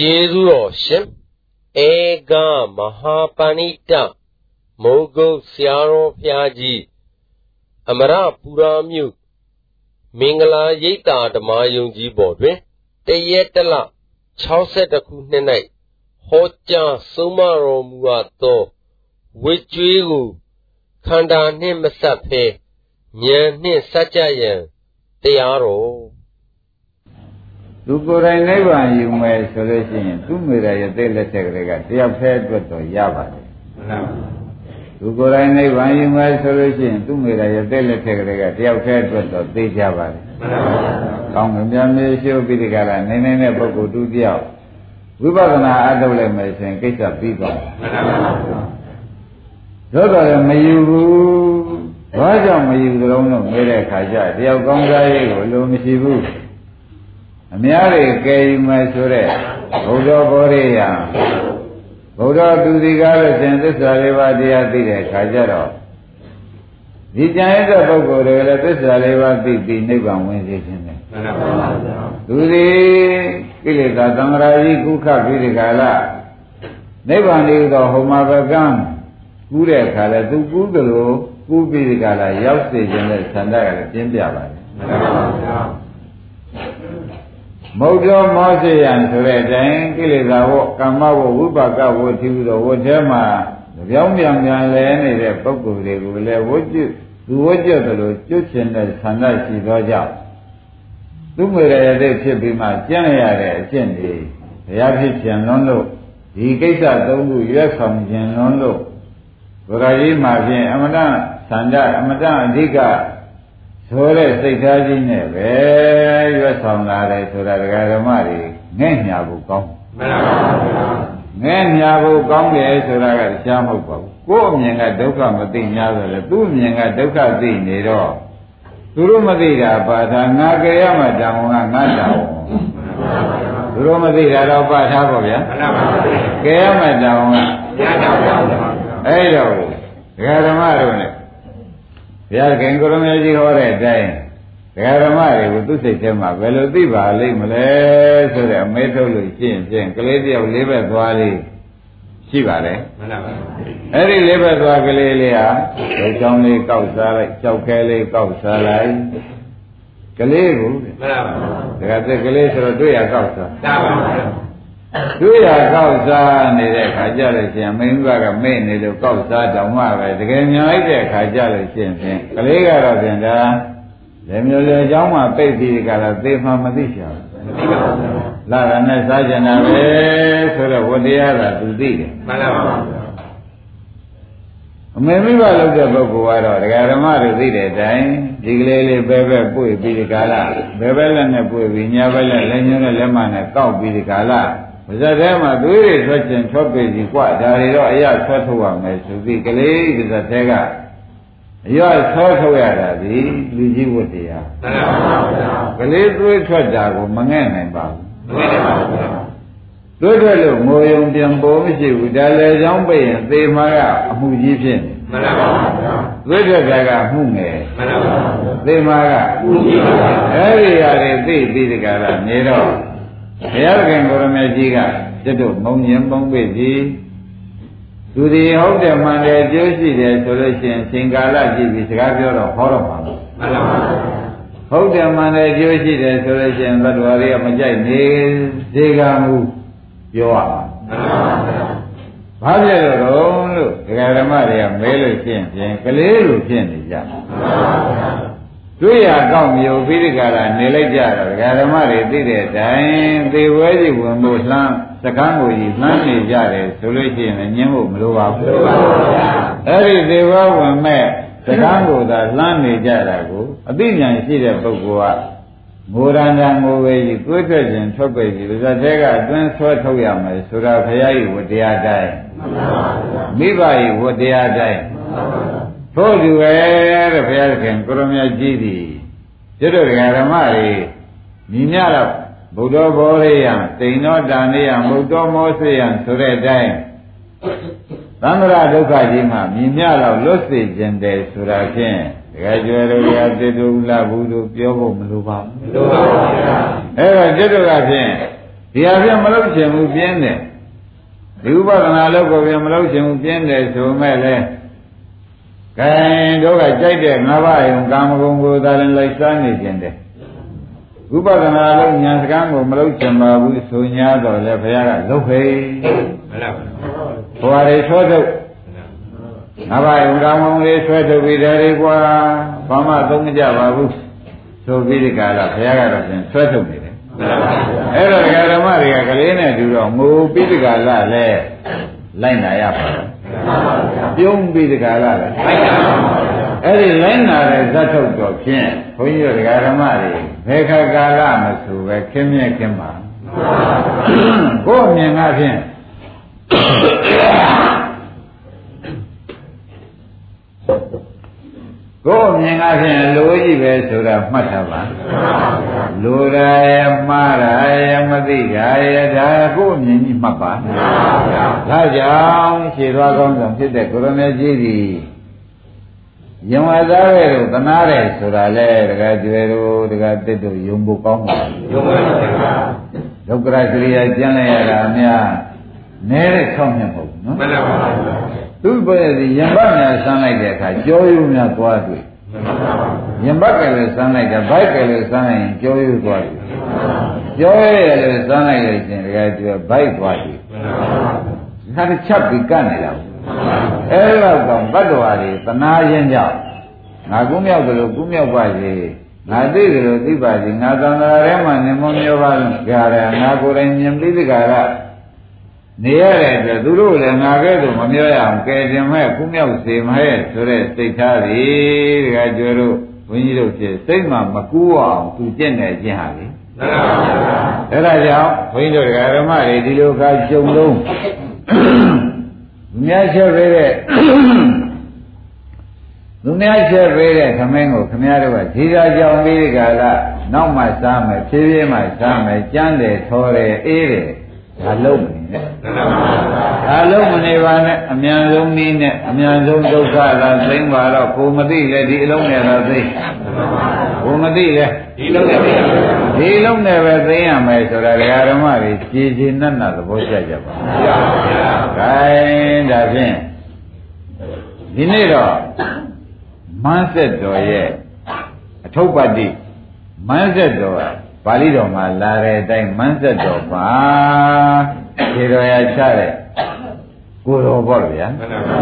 ကျေးဇူးတော်ရှင်ဧကမဟာပဏိတမိုးကုတ်ဆရာတော်ဘုရားကြီးအမရပူရာမြို့မင်္ဂလာရိပ်သာဓမ္မယုံကြီးပေါ်တွင်တရက်တလ62ခုနှစ်၌ဟောကြားဆုံးမတော်မူအပ်သောဝိကျွေးကိုခန္ဓာနှင့်မဆက်ဖဲဉာဏ်နှင့်စัจကြယံတရားတော် သူကိုယ်တိုင်နိဗ္ဗာန်ယူမယ်ဆိုလို့ရှိရင်သူ့မိရရဲ့သိလက်ထက်ကလေးကတယောက်တည်းအတွက်တော့ရပါတယ်မှန်ပါဘူးသူကိုယ်တိုင်နိဗ္ဗာန်ယူမယ်ဆိုလို့ရှိရင်သူ့မိရရဲ့သိလက်ထက်ကလေးကတယောက်တည်းအတွက်တော့သိကြပါတယ်မှန်ပါဘူးကောင်းကင်ပြန်မြေရှုပ်ပြီးဒီကလာနေနေတဲ့ပုဂ္ဂိုလ်တူတယောက်ဝိပဿနာအထုတ်လိုက်မယ်ဆိုရင်ကိစ္စပြီးသွားတယ်မှန်ပါဘူးသို့တော်လည်းမယူဘူးဘာကြောင့်မယူကြလုံးလို့မေးတဲ့အခါကျတယောက်ကောင်းစားရေးကိုလိုမရှိဘူး အများတွေကယ်ယူမယ်ဆိုတဲ့ဘုဒ္ဓဘောရိယဘုရားသူစီကားလို့ရှင်သစ္စာလေးပါးတရားသိတဲ့အခါကျတော့ဒီကြံရတဲ့ပုဂ္ဂိုလ်တွေလည်းသစ္စာလေးပါးသိပြီးနိဗ္ဗာန်ဝင်စေခြင်းပဲမှန်ပါပါဗျာသူစီကိလေသာသံဃာကြီးကုခပြီးဒီကလာနိဗ္ဗာန်လေးတော့ဟောမှာပဲကံကူးတဲ့အခါလဲသူကူးသလိုကူးပြီးဒီကလာရောက်စေခြင်းနဲ့ဆန္ဒကလည်းပြင်းပြပါတယ်မှန်ပါပါဗျာ မௌတောမောစေယံဆိုတဲ့အတိုင်းကိလေသာဝကမ္မဝဝိပါကဝတိဟုသောဝတ်ထဲမှာကြောင်းပြန်ပြန်လဲနေတဲ့ပုဂ္ဂိုလ်တွေကိုလည်းဝတ်ကျွသူဝတ်ကျွတယ်လို့ကျွတ်ချင်တဲ့ဆန္ဒရှိသောကြောင့်သူ့ငွေရတဲ့ဖြစ်ပြီးမှကြံ့ရတဲ့အကျင့်တွေဘုရားဖြစ်ခြင်းလွန်းလို့ဒီကိစ္စသုံးခုရွက်ဆောင်ခြင်းလွန်းလို့ဘုရားကြီးမှာဖြင့်အမတန်ဆန္ဒအမတန်အဓိက ဆိုတဲ့စိတ်ထားကြီးနဲ့ပဲရွတ်ဆောင်လာတယ်ဆိုတာဒကာဓမ္မတွေငဲ့ညာဖို့ကောင်းမှန်ပါပါငဲ့ညာဖို့ကောင်းတယ်ဆိုတာကတရားမဟုတ်ပါဘူးကိုယ့်အမြင်ကဒုက္ခမသိ냐ဆိုလေသူ့အမြင်ကဒုက္ခသိနေတော့သူတို့မသိတာပါတာငါကြရမှာတောင်းကငါတောင်းသူတို့မသိတာတော့ပါထားပါဗျာမှန်ပါပါကြရမှာတောင်းကညာတောင်းပါအဲ့တော့ဒကာဓမ္မတို့ ਨੇ ဘုရားခင်ကိုရမေကြီးဟောတဲ့အတိုင်းဒကာဓမ္မတွေကိုသူ့စိတ်ထဲမှာဘယ်လိုသိပါလိမ့်မလဲဆိုတဲ့အမေးထုတ်လို့ရှင်းရှင်းကလေးတယောက်လေးဘက်သွားလေးရှိပါတယ်မှန်ပါပါအဲ့ဒီလေးဘက်သွားကလေးလေးဟာဒုချောင်းလေးကောက်စားလိုက်ကြောက်ခဲလေးကောက်စားလိုက်ကလေးကိုမှန်ပါပါဒါကသက်ကလေးဆိုတော့တွေ့ရကောက်စားတာပါပါ တွေ့ရကောက်စားနေတဲ့ခါကြလို့ရှင်မင်းကကမေ့နေလို့ကောက်စားတောင်မှပဲတကယ်ညာလိုက်တဲ့ခါကြလို့ရှင်ဖြင့်ကလေးကတော့ဖြင့်ဒါလေမျိုးလေအကြောင်းမှပိတ်ပြီးကြတော့သေမှမသိရှာဘူးလာရနဲ့စားကြတာပဲဆိုတော့ဝတရားကသူသိတယ်မှန်ပါပါအမေမိဘလုပ်တဲ့ပုဂ္ဂိုလ်ကတော့ဒကာဓမ္မတွေသိတဲ့အတိုင်းဒီကလေးလေးပဲပဲပွေပြီးဒီကာလဘယ်ဘက်လက်နဲ့ပွေပြီးညာဘက်လက်လက်ညှိုးနဲ့လက်မနဲ့ကောက်ပြီးဒီကာလ ပါဇက်ထဲမှာသွေးတွေထွက်ကျင်ထွက်ပေစီကွာဒါတွေတော့အရဆွဲထုတ်ရမယ်ဆိုပြီးကလေးပါဇက်ထဲကအရဆွဲထုတ်ရတာဒီလူကြီးဝတ်တရားမှန်ပါဗျာကလေးသွေးထွက်တာကိုမငဲ့နိုင်ပါဘူးမငဲ့ပါဘူးသွေးထွက်လို့ငိုယုံပြန်ပေါ်မရှိဘူးဒါလည်းကြောင်းပိတ်ရင်သေမှာကအမှုကြီးဖြစ်နေမှန်ပါဗျာသွေးထွက်တာကမှုငယ်မှန်ပါဗျာသေမှာကမှုကြီးပါအဲ့ဒီအရာတွေသိပြီးဒီကရနေတော့ ဘုရားခင်ကိုရမေကြီးကကျွတ်တို့မုံញင်ပုံပိပြီသူဒီဟုတ်တယ်မှန်တယ်ကျိုးရှိတယ်ဆိုလို့ရှိရင်ချိန်ကာလကြည့်ပြီးစကားပြောတော့ဟောတော့မှာမှန်ပါပါဟုတ်တယ်မှန်တယ်ကျိုးရှိတယ်ဆိုလို့ရှိရင်သတ္တဝါတွေကမကြိုက်နေစေကမှုပြောရမှာမှန်ပါပါဘာဖြစ်လို့လို့ဒကာဓမ္မတွေကမဲလို့ရှိရင်ဖြင့်ကလေးလိုဖြစ်နေကြမှန်ပါပါ တွေ့ရကောက်မျိုးပြီးဒီကရာနေလိုက်ကြတော့ဒကာဓမ္မတွေသိတဲ့အတိုင်းသေဝဲကြီးဝင်ဖို့လှမ်းစကန်းကိုကြီးလှမ်းနေကြတယ်ဆိုလို့ရှိရင်လည်းညင်းဖို့မလိုပါဘူးလိုပါဘူးဗျာအဲ့ဒီသေဝဲဝင်မဲ့စကန်းကိုသာလှမ်းနေကြတာကိုအသိဉာဏ်ရှိတဲ့ပုဂ္ဂိုလ်ကငိုရန္တာငိုဝေကြီးသွေးထွက်ခြင်းထွက်ပေကြီးဒါတဲ့ကအတွင်းဆွဲထုတ်ရမယ်ဆိုတာဘုရားကြီးဝတရားတိုင်းမိဘကြီးဝတရားတိုင်း ထို့သူပဲတဲ့ဘုရားခင်ကိုရမကြီးသည်ကျွတ်တော်ဓမ္မတွေညီမြတော့ဘုဒ္ဓဘောရိယတိန်သောတာနေယမုတ်တော်မောစေယဆိုတဲ့အတိုင်းသံဃာဒုက္ခကြီးမှမြင်မြတော့လွတ်စေခြင်းတယ်ဆိုတာဖြင့်တကယ်ကျွယ်တို့ရတေတုလဘူးတို့ပြောဖို့မလိုပါဘူးမလိုပါဘူးဗျာအဲ့တော့ကျွတ်တော်ကဖြင့်ဒီဒီအပြင်မလုပ်ချင်ဘူးပြင်းတယ်ဒီဥပဒနာလုပ်ကိုပြန်မလုပ်ချင်ဘူးပြင်းတယ်ဆိုမဲ့လေ ကဲတို့ကကြိုက်တဲ့ငါးပါးယုံကာမဂုဏ်ကိုသာရင်လိုက်စားနေခြင်းတယ်ဥပဒနာလုံးညာစကားကိုမလုပ်ချင်ပါဘူးဆိုညာတော့လေဘုရားကလုပ်ဖေးမှန်ပါဘူးဘွာတွေဆွဲထုတ်ငါးပါးယုံကာမဂုဏ်လေးဆွဲထုတ်ပြီးတယ်လေကွာဘာမှသုံးမကြပါဘူးဆိုပြီးဒီကလာဘုရားကတော့ပြန်ဆွဲထုတ်နေတယ်အဲ့တော့ဒကာဓမ္မတွေကကလေးနဲ့တူတော့ငိုပြီးဒီကလာလဲလိုက်နာရပါတော့ ပြုံးပြီးဒီကလာလဲအဲ့ဒီလိုက်နာတဲ့ဇတ်ထုတ်တော့ဖြင့်ဘုန်းကြီးတို့ဒကာဓမ္မတွေဘယ်ခါကာလမဆိုပဲခင်းမြဲခင်းပါကိုယ်မြင်ကဖြင့် ကိုယ်မြင်ကဖြင့်လိုကြီးပဲဆိုတာမှတ်ထားပါလိုရရဲ့မှားရရဲ့မသိရရဲ့ဒါကိုယ်မြင်ကြီးမှတ်ပါဒါကြောင့်ခြေသွားကောင်းဆောင်ဖြစ်တဲ့ကိုရမေကြီးသည်ယံဝသားရဲ့တို့သနာတဲ့ဆိုတာလေတကယ်ကျွယ်တို့တကယ်တစ်တို့ယုံဖို့ကောင်းပါယုံပါပါဒုက္ခရကရိယာကျမ်းလိုက်ရတာအများနဲတဲ့ဆောင်းမြတ်မဟုတ်ဘူးနော်မှန်ပါပါ သူ့ဘယ်ဒီယံပတ်များဆန်းလိုက်တဲ့အခါကြောယုံများသွားတွေ့ယံပတ်ကလေးဆန်းလိုက်တာဘိုက်ကလေးဆန်းလိုက်ရင်ကြောယုံသွားတွေ့ကြောရရလည်းဆန်းလိုက်လို့ရှင်တကယ်ကျွယ်ဘိုက်သွားတွေ့ဒါတစ်ချက်ပြီးကတ်နေတာအဲ့တော့တော့ဘတ်တော်ဟာဒီသနာရင်ကြောင့်ငါကူးမြောက်ကြလို့ကူးမြောက်ပါစေငါသိကြလို့သိပါစေငါသံဃာထဲမှာနေမမျိုးပါကြရတယ်ငါကိုယ်တိုင်မြင်ပြီးဒီကရ နေရတဲ့အတွက်သူတို့လည်းငါကဲ့သို့မမျောရအောင်ကဲတင်မဲ့ကူးမြောက်စေမဲ့ဆိုတဲ့စိတ်ထားတွေဒီကကျွဲတို့ဘုန်းကြီးတို့ဖြစ်စိတ်မှမကူအောင်သူကျင့်နေခြင်းဟာလေအဲ့ဒါကြောင့်ဘုန်းကြီးတို့ဓမ္မတွေဒီလိုကကြုံလုံးမြတ်ချက်ပေးတဲ့သူများချက်ပေးတဲ့ခမင်းကိုခမည်းတော်ကဒီသာကြောင်ပြီးကြလားနောက်မှစားမယ်ဖြည်းဖြည်းမှစားမယ်ကြမ်းတယ်ထော်တယ်အေးတယ် ဒါလုံးမနေနဲ့ဒါလုံးမနေပါနဲ့အမြန်ဆုံးနည်းနဲ့အမြန်ဆုံးဒုက္ခသာသိမ့်ပါတော့ကိုမသိလေဒီအလုံးနဲ့တော့သိကိုမသိလေဒီလုံးနဲ့သိဒီလုံးနဲ့ပဲသိရမယ်ဆိုတာဓမ္မတွေကြည်ကြည်နက်နက်သဘောကျကြပါဘုရား။ဒါဒါဖြင့်ဒီနေ့တော့မန်းဆက်တော်ရဲ့အထုပ်ပတ္တိမန်းဆက်တော် ပါဠိတော်မှာလာတဲ့အတိုင်းမန်းဆက်တော်ပါခြေတော်ရချတဲ့ကိုတော်ပေါ့ဗျာ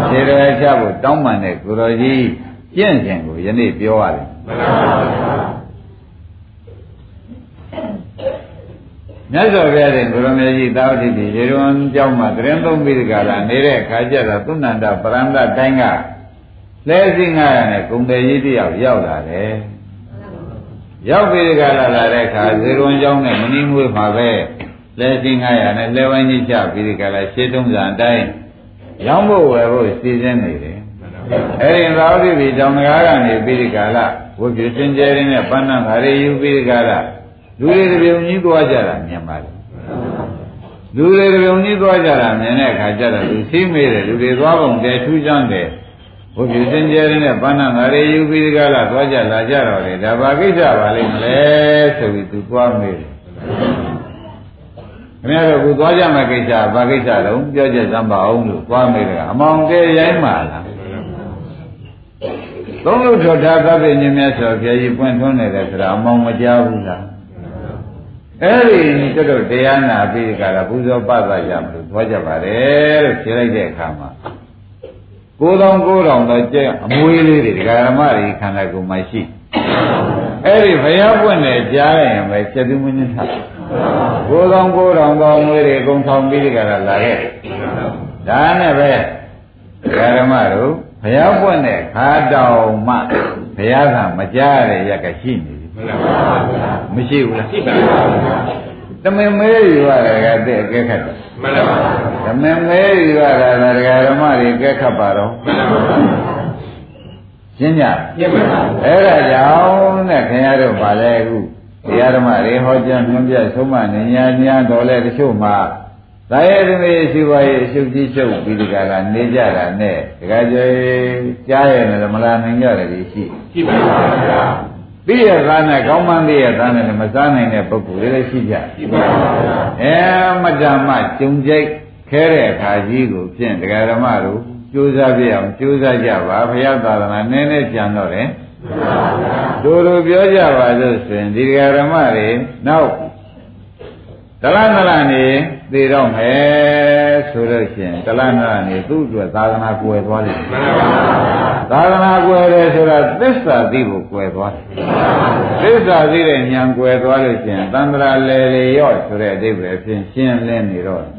ခြေတော်ရချဖို့တောင်းပန်တဲ့ကိုတော်ကြီးကျင့်စဉ်ကိုယနေ့ပြောရတယ်မှန်ပါပါမြတ်စွာဘုရားရှင်ဘုရမေကြီးသာဝတိတိရေရွန်ကျောင်းမှာတရင်သုံးပြီးဒီကလာနေတဲ့ခါကျတော့သုဏ္ဏန္တပရန္တတိုင်းကလဲစင်း900နဲ့ဂုံတယ်ကြီးတယောက်ရောက်လာတယ် ရောက်ပြီးဒီကလာလာတဲ့အခါဇေရွန်ကျောင်းနဲ့မင်းမွေးမှာပဲလဲစင်း900နဲ့လဲဝိုင်းကြီးချပြီးဒီကလာရှင်းတုံးစံအတိုင်းရောင်းဖို့ဝယ်ဖို့စီစဉ်နေတယ်အဲဒီသာဝတိတိကျောင်းငကားကနေပြီးဒီကလာဝိပ္ပစင်ကျဲရင်းနဲ့ပန်းနံခါရီယူပြီးဒီကလာလူတွေတပြုံကြီးသွားကြတာမြင်ပါလေလူတွေတပြုံကြီးသွားကြတာမြင်တဲ့အခါကျတော့သူသိမေးတယ်လူတွေသွားပုံတယ်ထူးချမ်းတယ် ဘုရားစင်ကြယ်တဲ့ဘာနာငါရေယူပြီးဒီကလာသွားကြလာကြတော့လေဒါဘာကိစ္စပါလိမ့်မလဲဆိုပြီးသူသွားမေးတယ်ခင်ဗျားတို့ကသွားကြမယ့်ကိစ္စဘာကိစ္စတုံးပြောကြစမ်းပါအောင်လို့သွားမေးတယ်အမောင်ကဲရိုင်းပါလားသုံးလို့ထော်ထားသဗ္ဗညမြတ်စွာဘုရားကြီးပွင့်ထွန်းနေတယ်ဆိုတာအမောင်မကြားဘူးလားအဲ့ဒီတွတ်တော့တရားနာပြီးကြတာပူဇော်ပသရမလို့သွားကြပါတယ်လို့ဖြေလိုက်တဲ့အခါမှာ ကိုးတောင်ကိုးတောင်တော့ကျဲအမွေးလေးတွေဒကာရမတွေခန္ဓာကိုယ်မှာရှိအဲ့ဒီဘုရားပွင့်တယ်ကြားရရင်ပဲချက်သူမင်းထားကိုးတောင်ကိုးတောင်သောအမွေးတွေအကုန်ဆောင်ပြီးကြတာလာခဲ့ဒါနဲ့ပဲဒကာရမတို့ဘုရားပွင့်တဲ့ခါတောင်မှဘုရားကမကြားရတဲ့ရက်ကရှိနေမရှိဘူးလားရှိပါဘူးတ မင်မဲယူရတယ်ကတဲ့အကဲခတ်တယ်မှန်ပါပါတမင်မဲယူရတာဒကာဓမ္မတွေအကဲခတ်ပါတော့မှန်ပါပါရှင်းကြရှင်းပါပါအဲ့ဒါကြောင့်နဲ့ခင်ဗျားတို့ဗာလဲအခုတရားဓမ္မတွေဟောကြားညွှန်ပြဆုံးမနေညာညာတော်လဲတချို့မှာသာယသမီးရှိပါရဲ့အရှုပ်ကြီးချုပ်ပြီးဒီကလာနေကြတာနဲ့ဒကာကျေကြားရမယ်မလားနိုင်ကြတယ်ရှိရှိပါပါဗျာ သိရသားနဲ့ကောင်းမှန်းသိရသားနဲ့လည်းမစားနိုင်တဲ့ပုဂ္ဂိုလ်တွေလည်းရှိကြအဲမတ္တမကြုံကြိုက်ခဲတဲ့အခါကြီးကိုဖြင့်တရားဓမ္မတို့ကြိုးစားပြအောင်ကြိုးစားကြပါဘုရားသာသနာနည်းနည်းကြံတော့တယ်တို့လိုပြောကြပါလို့ဆိုရင်ဒီတရားဓမ္မတွေနောက် တလားနလားနေသိတော့မယ်ဆိုလို့ရှိရင်တလားနလားနေသူ့အတွက်သာသနာကွယ်သွားလိမ့်မယ်သာသနာကွယ်တယ်ဆိုတာသစ္စာသိဖို့ကွယ်သွားတယ်သစ္စာသိတဲ့ဉာဏ်ကွယ်သွားလို့ရှိရင်သန္တရာလေလေရော့ဆိုတဲ့အဓိပ္ပာယ်ဖြင့်ရှင်းလင်းနေတော့ဒါ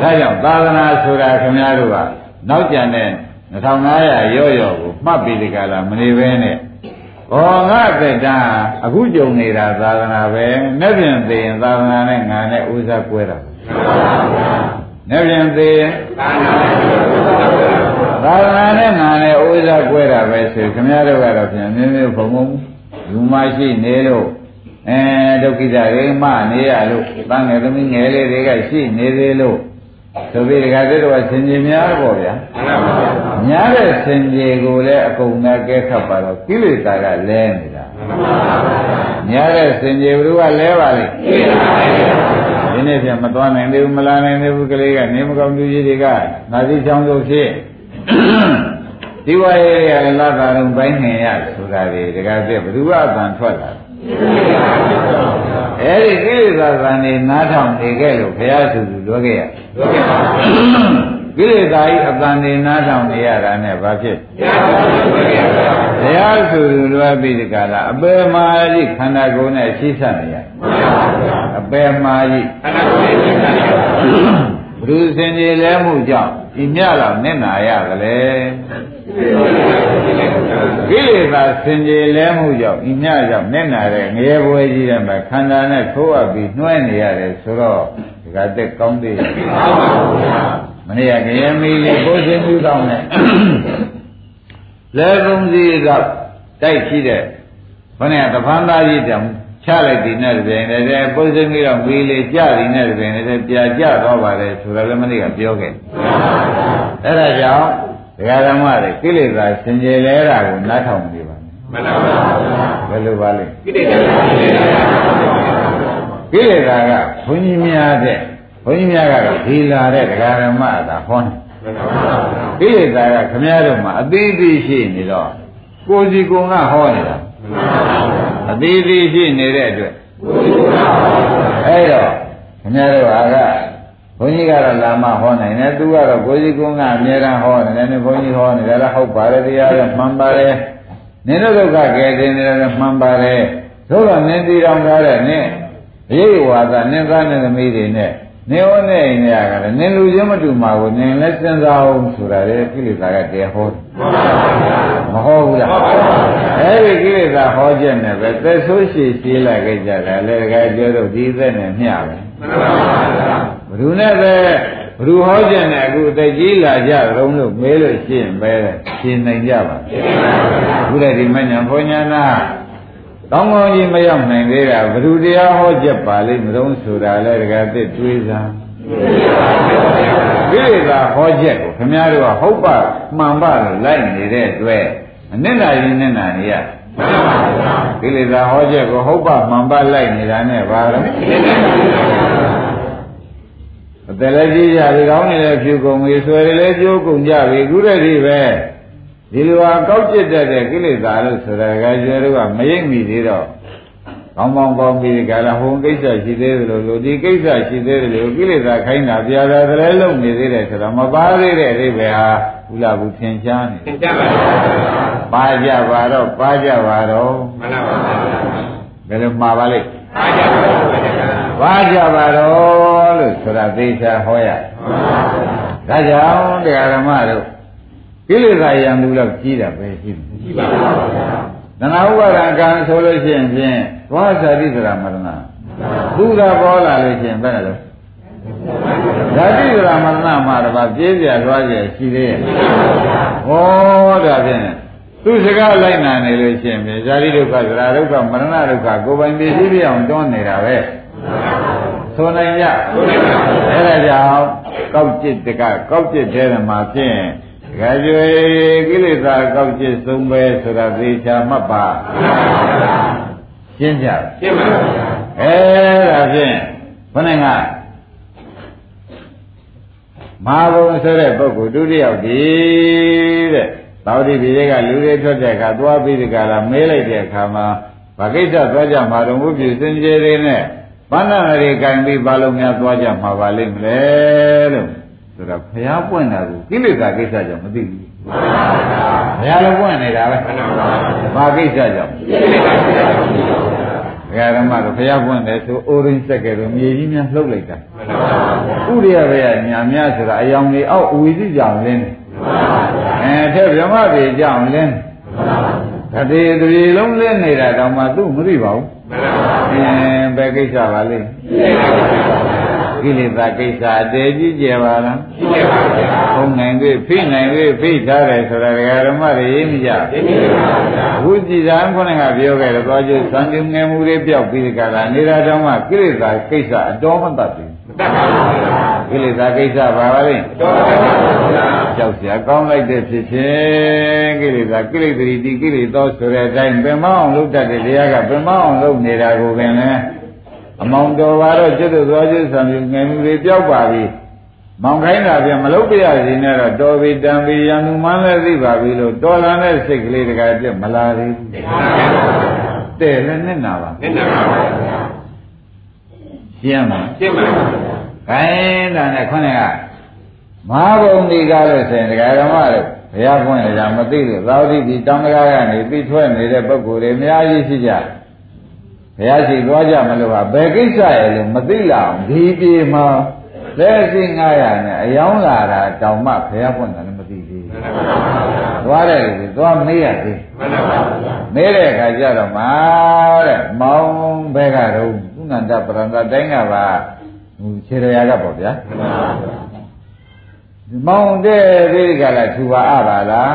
ကြောင့်သာသနာဆိုတာခင်ဗျားတို့ကနောက်ကျန်တဲ့2500ရော့ရော့ကိုမှတ်ပြီးဒီကလာမနေဘဲနဲ့ ဘောငါသက်တာအခုကြုံနေတာသာသနာပဲနဲ့ပြင်သိရင်သာသနာနဲ့ငါနဲ့ဥစ္စာကွဲတာနဲ့ပြင်သိရင်သာသနာနဲ့ငါနဲ့ဥစ္စာကွဲတာပဲဆိုခင်ဗျားတို့ကတော့ပြန်မြင်းမြင်းဘုံဘုံလူမရှိနေလို့အဲဒုက္ခိတရေမနေရလို့တန်ငယ်သမီးငယ်လေးတွေကရှိနေသေးလို့ဆိုပြီးဒီကတည်းကဆင်ခြင်များတော့ဗျာများတဲ့ ဆင်ခြင်ကိုလည်းအကုန်နဲ့ကဲခတ်ပါတော့ကိလေသာကလဲနေတာများတဲ့ဆင်ခြင်ဘုရားလဲပါလိမ့်ဒီနေ့ပြန်မသွားနိုင်သေးဘူးမလာနိုင်သေးဘူးကလေးကနေမကောင်းသူကြီးတွေကငါသိချောင်းလို့ဖြစ်ဒီဝါရေးရလည်းလာတာတော့ဘိုင်းနေရဆိုတာတွေတကယ်ပြဘ누구အပန်ထွက်လာအဲ့ဒီကိလေသာသံနေနားထောင်နေခဲ့လို့ဘုရားသူသူလွှဲခဲ့ရလွှဲခဲ့ပါ ကိလေသာဤအပန်နေနားထောင်နေရတာနဲ့ဘာဖြစ်ဘုရားသူသူလွှဲပြီးဒီကလာအပေမာကြီးခန္ဓာကိုယ်နဲ့ရှိဆက်နေရအပေမာကြီးခန္ဓာကိုယ်နဲ့ရှိဆက်နေရဘုရုစင်ကြီးလဲမှုကြောင့်ဒီမြလောက်နဲ့နာရတယ်ကိလေသာစင်ကြယ်လဲမှုကြောင့်ဤမြကြောင့်နဲ့နာတဲ့ငရဲပွဲကြီးတဲ့မှာခန္ဓာနဲ့ထိုးအပ်ပြီးနှွဲနေရတယ်ဆိုတော့ဒီကတက်ကောင်းသေးတယ် မနေ့ကငရဲမီးလေးပိုးစင်မှုကောင်းနဲ့လဲကုန်းစီတော့တိုက်ရှိတဲ့ဘုန်းကတဖန်သားကြီးတောင်ချလိုက်ဒီနဲ့တည်းနဲ့ပုစင်းကြီးတော့မီးလေးကြဒီနဲ့တည်းနဲ့ပြာကျသွားပါတယ်ဆိုတာလည်းမနေ့ကပြောခဲ့အဲ့ဒါကြောင့်ဒကာဓမ္မတွေကိလေသာစင်ကြယ်လဲတာကိုနားထောင်နေပါမယ်မှန်ပါပါဘယ်လိုပါလဲကိလေသာကိလေသာကဘုန်းကြီးများတဲ့ ဘုန်းကြီးများကတော့ဒီလာတဲ့ဒကာဓမ္မသာဟောနေကိလေသာကခမည်းတော်မှာအသေးသေးရှိနေတော့ကိုယ်စီကိုယ်ကဟောနေတာအသေးသေးရှိနေတဲ့အတွက်အဲ့တော့ခင်ဗျားတို့ဟာကဘုန်းကြီးကတော့လာမဟောနိုင်တယ်သူကတော့ကိုကြီးကုန်းကအမြဲတမ်းဟောနေတယ်နဲ့ဘုန်းကြီးဟောနေတယ်လည်းဟုတ်ပါတယ်တရားလည်းမှန်ပါတယ်နင်တို့ဒုက္ခကယ်တင်နေတယ်လည်းမှန်ပါတယ်သို့တော့နင်တီတော်ကားတဲ့နင်အရေးဝါဒနင်သားနဲ့သမီးတွေနဲ့ နင်းဟောနဲ့အိမ်ရကလည်းနင်းလူချင်းမတူမှာကိုနင်းလည်းစဉ်းစားအောင်ဆိုတာလေကိလေသာကတရားဟောမဟောဘူးလားအဲ့ဒီကိလေသာဟောချက်နဲ့ပဲသက်ဆိုးရှည်ရှည်လိုက်ကြတာလေတကယ်ကျတော့ဒီသက်နဲ့မျှပဲဘယ်သူနဲ့ပဲဘ누구ဟောကြတဲ့အခုအသက်ကြီးလာကြတော့လို့မေးလို့ရှင်းပဲရှင်းနိုင်ကြပါဘုရားဒီမညာဘုညာနာ ကောင်းကောင်းကြီးမရောက်နိုင်သေးတာဘ누구တရားဟောချက်ပါလိမ့်မလို့ဆိုတာလဲတကယ်သိတွေးစားကိလေသာဟောချက်ကိုခင်ဗျားတို့ကဟုတ်ပါမှန်ပါလို့လိုက်နေတဲ့အတွက်အနစ်နာရင်နဲ့နာနေရကိလေသာဟောချက်ကိုဟုတ်ပါမှန်ပါလိုက်နေတာနဲ့ဘာလို့အတလည်းကြီးကြပြီကောင်းနေလည်းဖြူကုန်ပြီဆွဲလည်းကျိုးကုန်ကြပြီခုတည်းဒီပဲ ဒီလိုဟာကောက်ကျစ်တတ်တဲ့ကိလေသာလို့ဆိုတာကကျေတို့ကမရိပ်မိသေးတော့ကောင်းကောင်းပေါင်းပြီးကြလားဟိုကိစ္စရှိသေးတယ်လို့ဒီကိစ္စရှိသေးတယ်လို့ကိလေသာခိုင်းတာပြာတာတလည်းလုံနေသေးတယ်ဆိုတော့မပါသေးတဲ့အိဗေဟာဘုလားဘူးသင်ရှားနေသင်ရှားပါပါကြပါတော့ပါကြပါတော့မှန်ပါပါဘယ်လိုမှာပါလိမ့်ပါကြပါတော့လို့ဆိုတာသေချာဟောရဒါကြောင့်တရားဓမ္မတို့ ကိလေသာယံလူတော့ကြီးတာပဲရှိတယ်ရှိပါပါဘုရားသနာဥပါဒံကံဆိုလို့ရှိရင်ဖြင့်သွားစာတိသရမရဏသူကပေါ်လာလို့ရှိရင်ဘယ်လိုဓာတိသရမရဏမှာတော့ပြေးပြသွားကြရှိသေးရဲ့ဟောဒါဖြင့်သူစကားလိုက်နာနေလို့ရှိရင်ဖြင့်ဇာတိဒုက္ခသရဒုက္ခမရဏဒုက္ခကိုယ်ပိုင်ပြည့်စည်ပြအောင်တွန်းနေတာပဲဆိုနိုင်ကြအဲ့ဒါကြောင့်ကောက်จิตတကကောက်จิตတဲ့မှာဖြင့် ကကျွေကိလေသာကောက်ကျစ်ဆုံးပဲဆိုတာသေချာမှတ်ပါရှင်းကြရှင်းပါဗျာအဲဒါဖြင့်ခொနဲ့ကမဟာဘုံဆိုတဲ့ပုဂ္ဂိုလ်ဒုတိယဒီတဲ့သောတိဒီတွေကလူတွေထွက်တဲ့အခါသွားပြီးဒီကလာမေးလိုက်တဲ့အခါမှာဘာကိစ္စသွားကြမှာတော့ဝိပုစင်ကြယ်တွေနဲ့ဘာနာတွေကင်ပြီးဘာလို့များသွားကြမှာပါလိမ့်မလဲလို့ ဆိုတော့ဘုရားပွင့်တာကိုကိလေသာကိစ္စကြောင့်မသိဘူးဘုရားလည်းပွင့်နေတာပဲမှန်ပါဗျာဘာကိစ္စကြောင့်ဒကာဓမ္မတို့ဘုရားပွင့်တယ်ဆိုအိုရင်းစက်ကဲတော့မြေကြီးများလှုပ်လိုက်တာမှန်ပါဗျာဥရိယဘေကညာများဆိုတာအယောင်လေးအောက်အဝီစီကြောင်လင်းတယ်အဲထက်ဗြဟ္မပြေကြောင်လင်းတတိတတိလုံးလင်းနေတာတောင်မှသူ့မသိပါဘူးမှန်ပါဗျာအင်းဘယ်ကိစ္စပါလိမ့် ကိလေသာကိစ္စအတည်ကြီးကျယ်ပါလားကြီးကျယ်ပါဗျာဘုံနိုင်သေးဖိနိုင်သေးဖိထားတယ်ဆိုတာဓမ္မတွေရေးမကြရေးမကြပါဗျာအခုကြည်သာခုနကပြောခဲ့တဲ့သောကျသံဃငယ်မှုတွေပြောက်ပြီးကြတာနေတာတောင်မှကိလေသာကိစ္စအတော်မတတ်ဘူးမတတ်ပါဘူးဗျာကိလေသာကိစ္စပါပါလိမ့်အတော်မတတ်ပါဘူးဗျာကြောက်စရာကောင်းလိုက်တဲ့ဖြစ်ခြင်းကိလေသာကိလေသာတိကိလေသာဆိုတဲ့အတိုင်းပင်မအောင်လုပ်တတ်တဲ့တရားကပင်မအောင်လုပ်နေတာကိုပင်လည်း အမောင်တော်ပါတော့ကျွတ်တို့သွားကျွတ်ဆံပြငယ်မှုတွေပြောက်ပါပြီမောင်ခိုင်းတာပြန်မလုပ်ပြရစီနဲ့တော့တော်ပြီတန်ပြီရန်သူမှန်းလည်းသိပါပြီလို့တော်လာတဲ့စိတ်ကလေးတကယ်ပြမလာသေးဘူးတဲ့လည်းနဲ့နာပါမျက်နှာပါဗျာရှင်းမှာရှင်းပါဗျာခိုင်းတာနဲ့ခွန်းကမဟာဘုံဒီကားလို့ဆိုရင်ဒကာဓမ္မတို့ဘုရားဖွင့်ရတာမသိလို့သာဝတိဒီတောင်းတကားကနေပြီးထွက်နေတဲ့ပုဂ္ဂိုလ်တွေအများကြီးရှိကြ ဘုရားရှိသွားကြမလို့ပါဘယ်ကိစ္စရဲ့လို့မသိလာအောင်ဒီပြေမှာလက်ရှိ900နဲ့အယောင်းလာတာတောင်မှဘုရားဖွင့်တယ်လည်းမသိသေးဘူးသွားတယ်လေသွားမေးရသေးမှန်ပါဗျာမေးတဲ့အခါကျတော့မာတဲ့မောင်းဘဲကတော့ကုဏန္တပရန္တတိုင်းကပါဟိုခြေရရာကပေါ့ဗျာမှန်ပါဗျာမောင်းတဲ့ဒီကလာထူပါအပါလား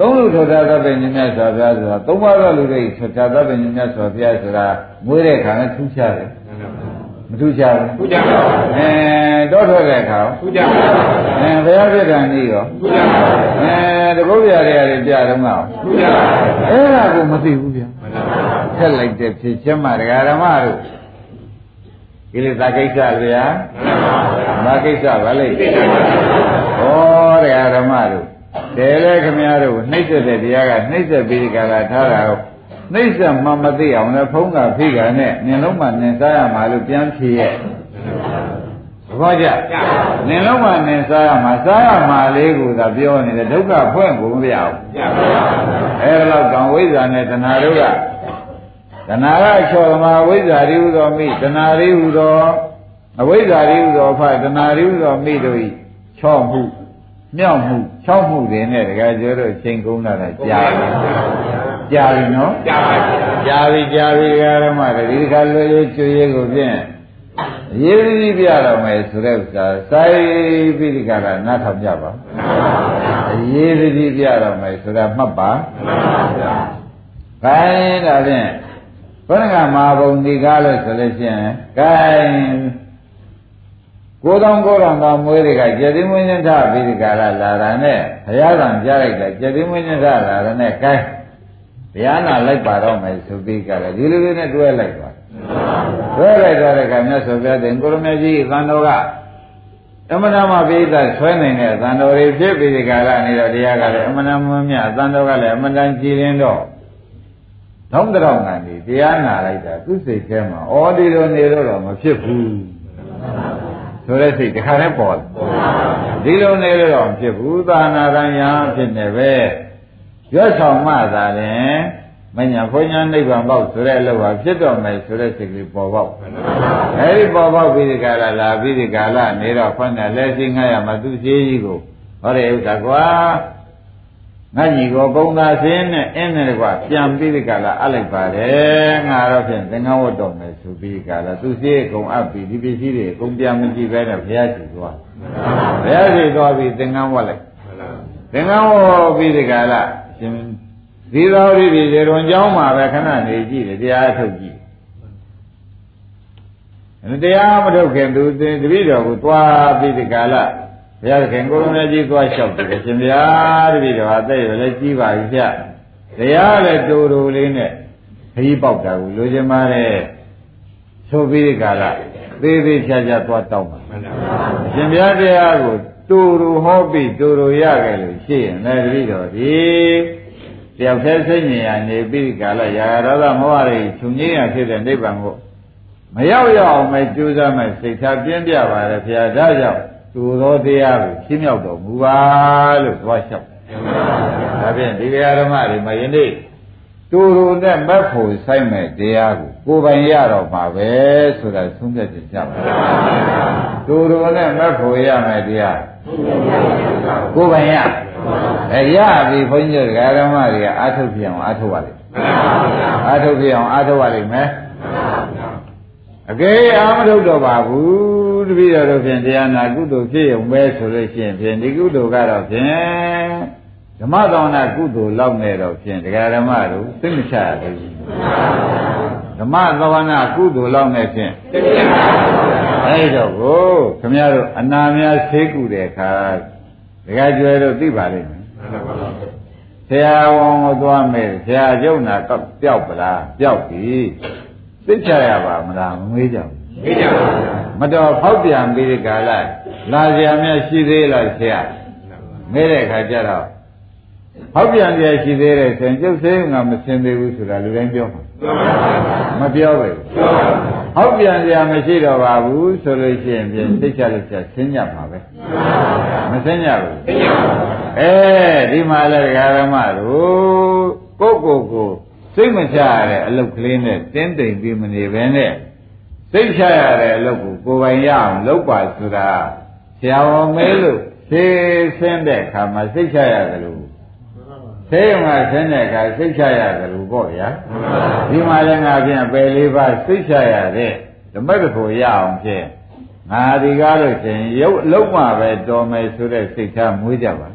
သုံးလူထောတာသဗ္ဗညမြတ်စွာဘုရားဆိုတာသုံးပါးသောလူတွေထောတာသဗ္ဗညမြတ်စွာဘုရားဆိုတာမွေးတဲ့အခါနဲ့ထူးခြားတယ်မှန်ပါဗျာမထူးခြားဘူးခုကြပါဗျာအဲတော့ထွက်တဲ့အခါခုကြပါဗျာအဲဘုရားပြည့်တယ်နေရောခုကြပါဗျာအဲတပုတ်ပြရတွေပြတော့မှာခုကြပါဗျာအဲ့ဒါကိုမသိဘူးဗျာမှန်ပါဗျာထက်လိုက်တဲ့ဖြစ်ချက်မှဒကာဓမ္မတို့ကိလေသာကိစ္စဗျာမှန်ပါဗျာဘာကိစ္စပါလိမ့်သိတယ်ပါဗျာဩဒကာဓမ္မတို့ တဲလေခမည်းတော်ကိုနှိမ့်ဆက်တဲ့တရားကနှိမ့်ဆက်ပြီးဒီကလာထားတာကိုနှိမ့်ဆက်မှမသိအောင်လည်းဖုံးကဖိကနဲ့နင်လုံးမှနင်စားရမှာလို့ပြန်ဖြေရဲ့သဘောကျနင်လုံးမှနင်စားရမှာစားရမှာလေးကိုသာပြောနေတယ်ဒုက္ခဖွင့်ကိုမပြအောင်ကြပါဗျာအဲဒါတော့ကံဝိဇ္ဇာနဲ့တဏှာတို့ကတဏှာကချော်မှာဝိဇ္ဇာရိဟုသောမိတဏှာရိဟုသောအဝိဇ္ဇာရိဟုသောဖတဏှာရိဟုသောမိတို့ဤချော့မှု မြောက်မှုချောက်မှုတွေနဲ့တကယ်ကျော်တို့ချိန်ကုန်လာတာကြာပြီကြာပြီနော်ကြပါဗျာကြာပြီကြာပြီဒကာရမတွေဒီခါလွယ်ရွကျွေးကိုဖြင့်ရေးပြီးပြတော့မယ်ဆိုတဲ့ဥစ္စာစိုက်ပြီးဒီကလာနားထောင်ကြပါအရေးကြီးပြတော့မယ်ဆိုတာမှတ်ပါမှန်ပါဗျာခိုင်းဒါဖြင့်ဘုရားကမာဘုံဒီကားလို့ဆိုလို့ရှိရင်ခိုင်း ကိုယ်တော်ကိုယ်တော်ကမွေးတွေကကျက်သိမွေးညထပြီးဒီကာလလာတာနဲ့ဘုရားကံကြားလိုက်တာကျက်သိမွေးညထလာတာနဲ့ခိုင်းဘုရားနာလိုက်ပါတော့မယ်ဆိုပြီးကြတယ်ဒီလိုလေးနဲ့တွဲလိုက်သွားတွဲလိုက်သွားတဲ့အခါမြတ်စွာဘုရားတင်ကိုရမကြီးသံတော်ကအမနာမပိဋကဆွဲနိုင်တဲ့သံတော်တွေဖြစ်ပြီးဒီကာလနေတော့တရားကလည်းအမနာမမြတ်သံတော်ကလည်းအမတန်ကြည်ရင်တော့နောက်တော့ကနေတရားနာလိုက်တာသူ့စိတ်ထဲမှာဩဒီလိုနေလို့တော့မဖြစ်ဘူး ဆိုတဲ့စိတ်တစ်ခါနဲ့ပေါ်တယ်ဒီလိုနေလို့တော့မဖြစ်ဘူးသာနာရယံဖြစ်နေပဲရွတ်ဆောင်မှသာရင်မညာဘုညာနိဗ္ဗာန်ပေါက်ဆိုတဲ့အလုပ်ဟာဖြစ်တော့မယ်ဆိုတဲ့စိတ်ကလေးပေါ်ပေါက်အဲဒီပေါ်ပေါက်ပြီးဒီကလာလာပြီးဒီကလာနေတော့ခွန်းနဲ့လက်ရှိငှားရမှာသူရှိကြီးကိုဟောတယ်ဥစ္စာကွာ ငါကြီးကိုပုံသာစင်းနဲ့အင်းနဲ့ကွာပြန်ပြီးဒီကလာအလိုက်ပါတယ်ငါတော့ဖြင့်သင်္ကန်းဝတ်တော်မယ်ဆိုပြီးဒီကလာသူစီကုံအပ်ပြီးဒီပစ္စည်းတွေကုံပြန်မကြည့်ပဲနဲ့ဘုရားရှိသွားဘုရားရှိသွားပြီးသင်္ကန်းဝတ်လိုက်သင်္ကန်းဝတ်ပြီးဒီကလာရှင်ဒီတော်ရိဒီရေတွင်ကြောင်းမှာပဲခဏနေကြည့်တယ်တရားထုတ်ကြည့်တရားမထုတ်ခင်သူတပည့်တော်ကိုသွားပြီးဒီကလာ ဘုရားခင်ကိုရုံးကြီးသွားလျှောက်တယ်ရှင်ဗျာတပည့်တော်အသက်ရလည်းကြီးပါပြီဗျတရားလည်းတူတူလေးနဲ့ခကြီးပေါက်တာကိုလိုချင်ပါတယ်ဆိုပြီးဒီကလာသေးသေးချာချာသွားတောင်းပါရှင်ဗျာတရားကိုတူတူဟောပြီးတူတူရခဲ့လို့ရှိရင်လည်းတပည့်တော်ဒီတယောက်တည်းစိတ်ဉာဏ်နေပြီးကာလရာဂဒေါသမောဟတွေခြုံငင်းရဖြစ်တဲ့နိဗ္ဗာန်ကိုမရောက်ရအောင်ပဲကြိုးစားမယ်စိတ်ထားပြင်းပြပါတယ်ဘုရားဒါကြောင့် သူသောတရားကိုရှင်းမြောက်တော်မူပါလို့သွားလျှောက်ဒါဖြင့်ဒီဃာဓမ္မတွေမယနေ့တူတူနဲ့မက်ဖို့ဆိုင်မဲ့တရားကိုကိုယ်ပိုင်ရတော့မှာပဲဆိုတာသုံးဖြတ်ချက်ကြပါတူတူနဲ့မက်ဖို့ရမယ်တရားကိုယ်ပိုင်ရအဲရပြီဘုန်းကြီးတို့ဓမ္မတွေကအာထုတ်ပြအောင်အာထုတ်ပါလိမ့်အာထုတ်ပြအောင်အာထုတ်ပါလိမ့်မယ်အကယ်အာမထုတ်တော့ပါဘူး တပည့်တော်တို့ဖြင့်တရားနာကုသိုလ်ဖြစ်ရုံပဲဆိုလို့ရှိရင်ဖြင့်ဒီကုသိုလ်ကတော့ဖြင့်ဓမ္မသောနာကုသိုလ်လောက်နေတော့ဖြင့်တရားဓမ္မတို့သိမချရဘူးဓမ္မသောနာကုသိုလ်လောက်နေဖြင့်အဲ့တော့ကိုခမရတို့အနာများဆေးကုတဲ့အခါဒကာကျွဲတို့သိပါလိမ့်မယ်ဆရာဝန်ကိုသွားမယ်ဆရာကျုံနာပျောက်ပလားပျောက်ပြီသိချရပါမလားမမေးကြဘူး မေးကြပါဘူးမတော်ဖောက်ပြန်ပြီးဒီကာလလာကြရမြရှိသေးလားဆရာမေးတဲ့အခါကျတော့ဖောက်ပြန်ကြရှိသေးတယ်ဆိုရင်ကျုပ်သေးငါမစင်သေးဘူးဆိုတာလူတိုင်းပြောမှာမပြောပဲဟောက်ပြန်ကြမရှိတော့ပါဘူးဆိုလို့ရှိရင်ပြင်သိချလို့ချက်ဆင်းညမှာပဲမဆင်းညဘူးအဲဒီမှာလည်းဓမ္မတို့ကိုယ့်ကိုယ်ကိုစိတ်မချရတဲ့အလုပ်ကလေးနဲ့တင်းတိမ်ပြီးမနေဘဲနဲ့ စိတ်ချရတဲ့အလုပ်ကိုကိုယ်ပိုင်ရအောင်လုပ်ပါဆိုတာဆရာဝန်မဲလို့သိဆင်းတဲ့အခါမှာစိတ်ချရတယ်လို့သိုံကဆင်းတဲ့အခါစိတ်ချရတယ်လို့ပေါ့ဗျာဒီမှာလည်းငါဖြင့်ပယ်လေးပါစိတ်ချရတဲ့ဓမ္မတဖို့ရအောင်ဖြင့်ငါဒီကားလို့ရှင်ရုပ်လုံးမှပဲတော်မယ်ဆိုတဲ့စိတ်ထားမွေးကြပါ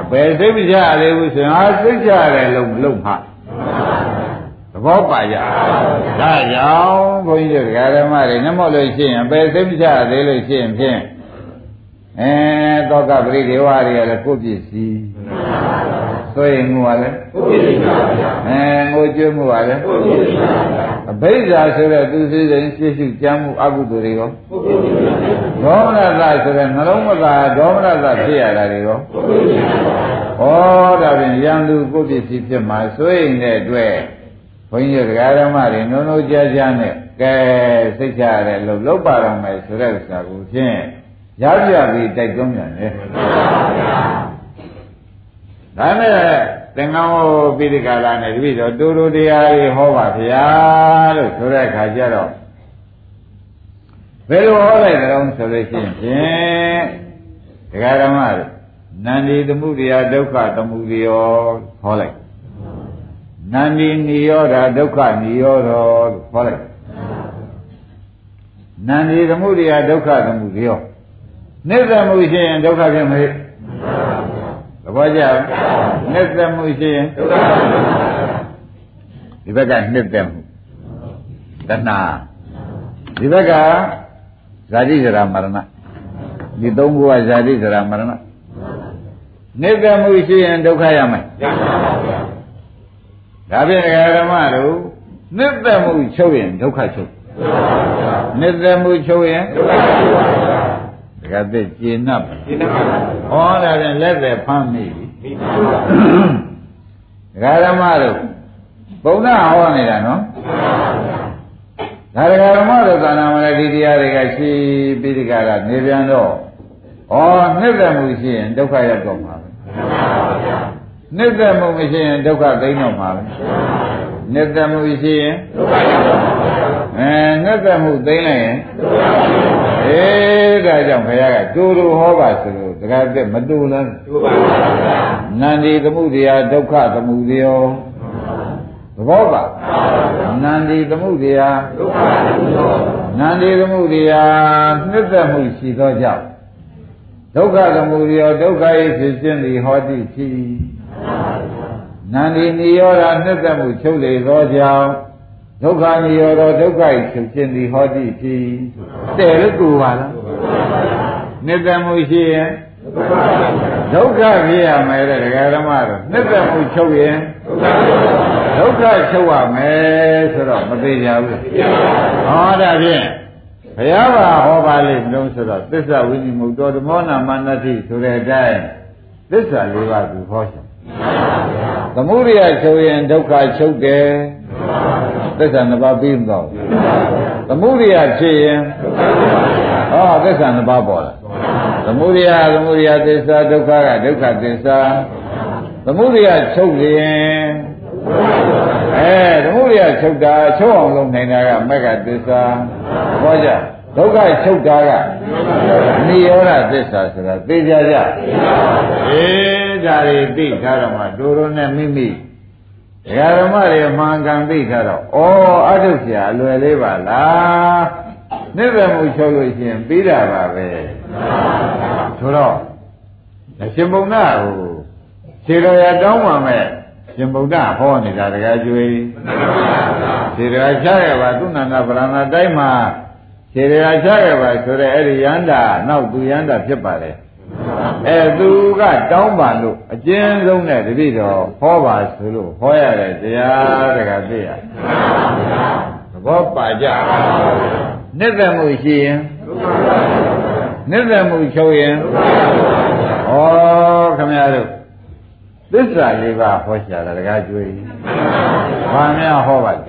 အပယ်စိတ်မချရသေးဘူးဆိုရင်ဟာစိတ်ချရတယ်လို့မလုပ်မှသ ဘောပါကြဒါကြောင့်ဘုန်းကြီးတို့ဓမ္မတွေနှမောလို့ရှိရင်ပယ်စိတ်မချရသေးလို့ရှိရင်ဖြင့်အဲသောကပရိဒေဝတွေကလည်းကိုယ့်ပစ္စည်းဆိုရင်ငိုရလဲကိုယ့်ပစ္စည်းပါဗျာအဲငိုကြွမှုပါလဲကိုယ့်ပစ္စည်းပါဗျာအဘိဓါဆိုတဲ့သူစိစိရှေ့ရှုကြမ်းမှုအကုသိုလ်တွေရောကိုယ့်ပစ္စည်းပါဗျာဒေါမနတဆိုတဲ့နှလုံးမသာဒေါမနတဖြစ်ရတာတွေရောကိုယ့်ပစ္စည်းပါဗျာဩဒါဖြင့်ရန်သူကိုယ့်ပစ္စည်းဖြစ်မှာဆိုရင်တဲ့အတွက်ဘု န်းကြီးတရားဓမ္မတွေနုံနုံကြားကြားနဲ့ကဲစိတ်ချရတဲ့လို့လောက်ပါတော့မယ်ဆိုတဲ့ဥစ္စာကိုဖြင့်ရပြပြီးတိုက်တွန်းပြန်တယ်ဒါနဲ့သင်္ကန်းဟောပိဋကလာနဲ့တပည့်တော်တူတူတရားတွေဟောပါဗျာလို့ဆိုတဲ့အခါကျတော့ဘယ်လိုဟောလိုက်ကြတော့ဆိုလို့ရှိရင်ဖြင့်ဒကာဓမ္မတို့နန္ဒီသမှုတရားဒုက္ခသမှုရောဟောလိုက် နန္ဒီနိရောဓဒုက္ခနိရောဓလို့ဟောလိုက်နန္ဒီသမှုတရားဒုက္ခသမှုရောနိစ္စမှုရှိရင်ဒုက္ခဖြစ်မဖြစ်သဘောကျနိစ္စမှုရှိရင်ဒုက္ခဒီဘက်ကနှစ်သက်မှုတဏှာဒီဘက်ကဇာတိဇရာမရဏဒီသုံးခုကဇာတိဇရာမရဏနိစ္စမှုရှိရင်ဒုက္ခရမယ်ရပါပါဗျာ ဒါဖြင့်ဓမ္မတို့နိစ္စမှုချုပ်ရင်ဒုက္ခချုပ်နိစ္စမှုချုပ်ရင်ဒုက္ခချုပ်ပါဗျာကသက်ကျေနပ်ပါကျေနပ်ပါဟောတာပြန်လက်သက်ဖမ်းမိပြီဒကာဓမ္မတို့ဘုံနာဟောနေတာနော်ဒါဒကာဓမ္မတို့သာနာမလည်းဒီတရားတွေကရှိပြီးဒီကနေပြန်တော့ဩနှစ်သက်မှုရှိရင်ဒုက္ခရောက်တော့မှာပဲနှ စ်သက်မှုမရှိရင်ဒုက္ခသိမ်းတော့မှာပဲနှစ်သက်မှုရှိရင်ဒုက္ခရောက်တော့မှာအဲနှစ်သက်မှုသိမ်းလိုက်ရင်ဒုက္ခအေးဒါကြောင့်ဘုရားကတူတူဟောပါဆိုလို့တခါတည်းမတူလားတူပါပါနန္ဒီသမှုတရားဒုက္ခသမှုတရားသဘောပါနန္ဒီသမှုတရားဒုက္ခသမှုတရားနန္ဒီသမှုတရားနှစ်သက်မှုရှိသောကြောင့်ဒုက္ခသမှုတရားဒုက္ခ၏ဖြစ်ခြင်းသည်ဟောတိဖြစ် နန္ဒီနိရောဓနှစ်သက်မှုချုပ်လေသောကြောင့်ဒုက္ခနိရောဓဒုက္ခ၏ချုပ်ခြင်းသည်ဟောတိဖြစ်တဲ့လို့ကူပါလားဒနှစ်သက်မှုရှိရင်ဒုက္ခဖြစ်ရမယ်တဲ့ဒကာဓမ္မတို့နှစ်သက်မှုချုပ်ရင်ဒုက္ခချုပ်ရမယ်ဆိုတော့မသေးကြဘူးဟောဒါဖြင့်ဘုရားဘာဟောပါလိမ့်မလို့ဆိုတော့သစ္စာဝိနိမုတ်တော်ဓမ္မောနာမနတိဆိုတဲ့အတိုင်းသစ္စာလေးပါးသူဟောရှင် သမုဒိယချုပ်ရင်ဒုက္ခချုပ်တယ်သစ္စာနှစ်ပါးပြီးမတော့သမုဒိယဖြစ်ရင်ဟောသစ္စာနှစ်ပါးပေါ်လာသမုဒိယသမုဒိယသစ္စာဒုက္ခကဒုက္ခသစ္စာသမုဒိယချုပ်ရင်အဲသမုဒိယချုပ်တာချုပ်အောင်လုပ်နိုင်တာကမက္ခသစ္စာဟောကြဒုက္ခချုပ်တာကနိရောဓသစ္စာဆိုတာသိကြကြ အေးဒါတွေသိထားတော့မှတို့တို့နဲ့မိမိဒကာဓမ္မတွေမှန်ကန်သိထားတော့ဩအထုဆရာအလွယ်လေးပါလားနိဗ္ဗာန်မှုချုပ်လို့ရှိရင်ပြီးတာပါပဲဆိုတော့ရှင်ဘုံနာဟိုခြေတော်ရတောင်းပါမဲ့ရှင်ဗုဒ္ဓဟောနေတာတကယ်ကျွေးခြေတော်ချရပါသူနန္ဒဗရဏတိုင်းမှာခြေတော်ချရပါဆိုတဲ့အဲ့ဒီယန္တာနောက်သူယန္တာဖြစ်ပါတယ် အဲသူကတောင်းပါလို့အကျဉ်းဆုံးနဲ့တတိတော်ဟောပါဆိုလို့ဟောရတဲ့တရားတကယ်သိရသဘောပါကြနှစ်သက်မှုရှိရင်နှစ်သက်မှုချုပ်ရင်ဩခမရတို့သစ္စာလေးပါးဟောရှာတာတကားကျွေးဘာများဟောပါလဲ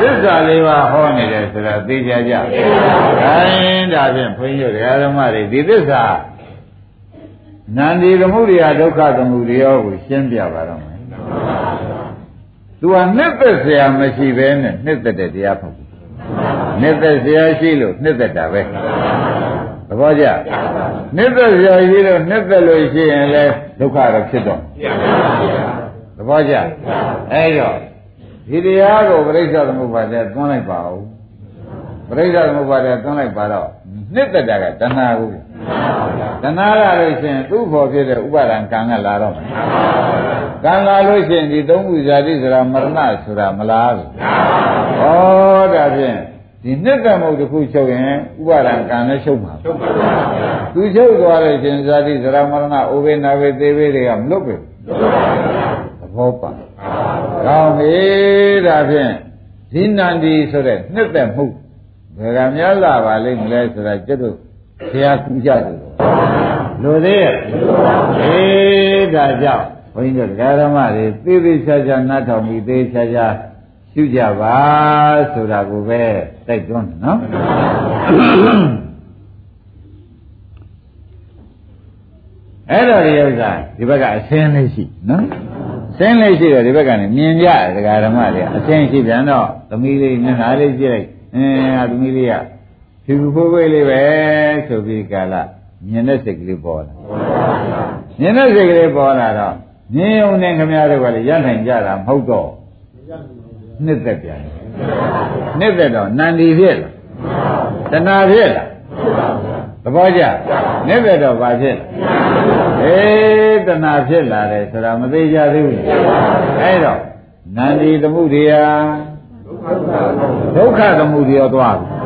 သစ္စာလေးပါးဟောနေတယ်ဆိုတော့သိကြကြခိုင်းဒါဖြင့်ဘုန်းကြီးတို့ဓမ္မတွေဒီသစ္စာ နန္ဒီသမှုရိယဒုက္ခသမှုရိယောကိုရှင်းပြပါတော့မယ်သူကနှစ်သက်เสียမရှိဘဲနဲ့နှစ်သက်တဲ့တရားဖတ်ဘူးနှစ်သက်เสียရှိလို့နှစ်သက်တာပဲသဘောကျနှစ်သက်ရရှိလို့နှစ်သက်လို့ရှိရင်လည်းဒုက္ခတော့ဖြစ်တော့သဘောကျအဲဒါဒီတရားကိုပြိဿသမုပ္ပါဒ်သွန်းလိုက်ပါဦးပြိဿသမုပ္ပါဒ်သွန်းလိုက်ပါတော့နှစ်သက်တာကတဏှာကို တဏှာလာလို့ရှိရင်သူ့ဖို့ဖြစ်တဲ့ဥပါဒံကံကလာတော့မယ်ကံလာလို့ရှိရင်ဒီသုံးခုဇာတိဆိုတာမရဏဆိုတာမလားဘူးဩဒါဖြင့်ဒီနှစ်သက်မှုတစ်ခုချုပ်ရင်ဥပါဒံကံနဲ့ချုပ်မှာချုပ်ပါပါသူချုပ်သွားတဲ့ရှင်ဇာတိဇရာမရဏအိုဘေနာဘေသေဘေတွေကမလွတ်ပဲသဘောပါကောင်းပြီဒါဖြင့်ဇိနန္ဒီဆိုတဲ့နှစ်သက်မှုဘယ်ကများလာပါလိမ့်မလဲဆိုတာကျွတ်တို့ ဆရာကူကြတယ်လို့သေးရဲ့အေးဒါကြောင့်ဘုန်းကြီးတို့ဓမ္မတွေသေသေးချာချာနားထောင်ပြီးသေချာချာရှုကြပါဆိုတာကိုပဲတိုက်တွန်းတယ်နော်အဲ့တော့ဒီဥစ္စာဒီဘက်ကအစင်းလေးရှိနော်စင်းလေးရှိတော့ဒီဘက်ကနေမြင်ကြဒကာဓမ္မတွေအစင်းရှိပြန်တော့သမီးလေးမျက်နှာလေးကြည့်လိုက်အင်းသမီးလေးက ဖြူဖိုးဖွေးလေးပဲဆိုပြီးကာလမြင်တဲ့စိတ်ကလေးပေါ်လာမြင်တဲ့စိတ်ကလေးပေါ်လာတော့မြင်ုံနဲ့ခမရတို့ကလည်းရနိုင်ကြတာမဟုတ်တော့နှစ်သက်ပြန်နှစ်သက်တော့နန္ဒီဖြစ်လားတဏှာဖြစ်လားသဘောကျနှစ်သက်တော့ဘာဖြစ်လဲအေးတဏှာဖြစ်လာတယ်ဆိုတာမသေးကြသေးဘူးအဲ့တော့နန္ဒီသမှုတရားဒုက္ခသမှုတရားသွားပြီ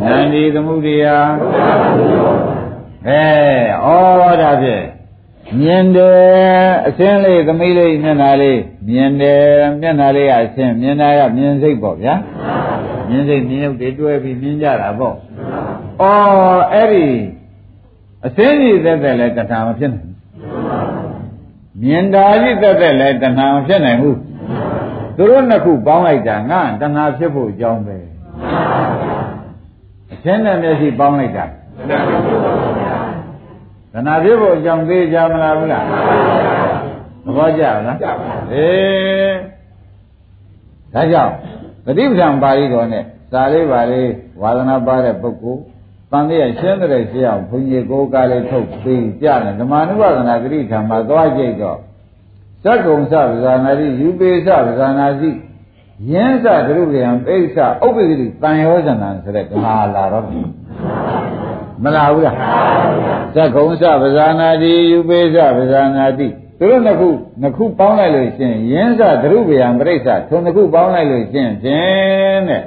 နန္ဒီသမှုတရားအဲဩဒါဖြင့်မြင်တယ်အစင်းလေးသမီးလေးမျက်နှာလေးမြင်တယ်မျက်နှာလေးကအစင်းမြင်တာကမြင်စိတ်ပေါ့ဗျာမြင်စိတ်မြင်ရုပ်တွေတွဲပြီးမြင်ကြတာပေါ့ဩအဲ့ဒီအစင်းကြီးသက်သက်လည်းတဏှာမဖြစ်နိုင်မြင်တာကြီးသက်သက်လည်းတဏှာမဖြစ်နိုင်ဘူးသူတို့နှစ်ခုပေါင်းလိုက်တာငါတဏှာဖြစ်ဖို့အကြောင်းပဲ အစင်းနဲ့မျက်စိပေါင်းလိုက်တာသနာပြဖို့အကြောင်းသေးကြမလားဘူးလားသဘောကျလားအေးဒါကြောင့်ပฏิပဒံပါဠိတော်နဲ့စာလေးပါလေးဝါဒနာပါတဲ့ပုဂ္ဂိုလ်တန်တဲ့ရှင်းတဲ့ရှင်းအောင်ဘုန်းကြီးကိုကားလေးထုတ်ပြီးကြတယ်ဓမ္မနုပါဒနာဂရိထာမှာသွားကြိတ်တော့သက္ကုံသဗ္ဗဇာနာတိယူပေသဗ္ဗဇာနာတိ ယင်းစဒရုယံပိဋ္ဌဥပ္ပဂတိတန်ယောဇနံဆိုတဲ့ဓမ္မလာတော့မလာဘူးလားသက္ကုံသဗ္ဗဇာနာတိယူပေသဗ္ဗဇာနာတိသူတို့နှစ်ခုနှစ်ခုပေါင်းလိုက်လို့ရှင်ယင်းစဒရုယံပိဋ္ဌထုံနှစ်ခုပေါင်းလိုက်လို့ရှင်ဖြင့်တဲ့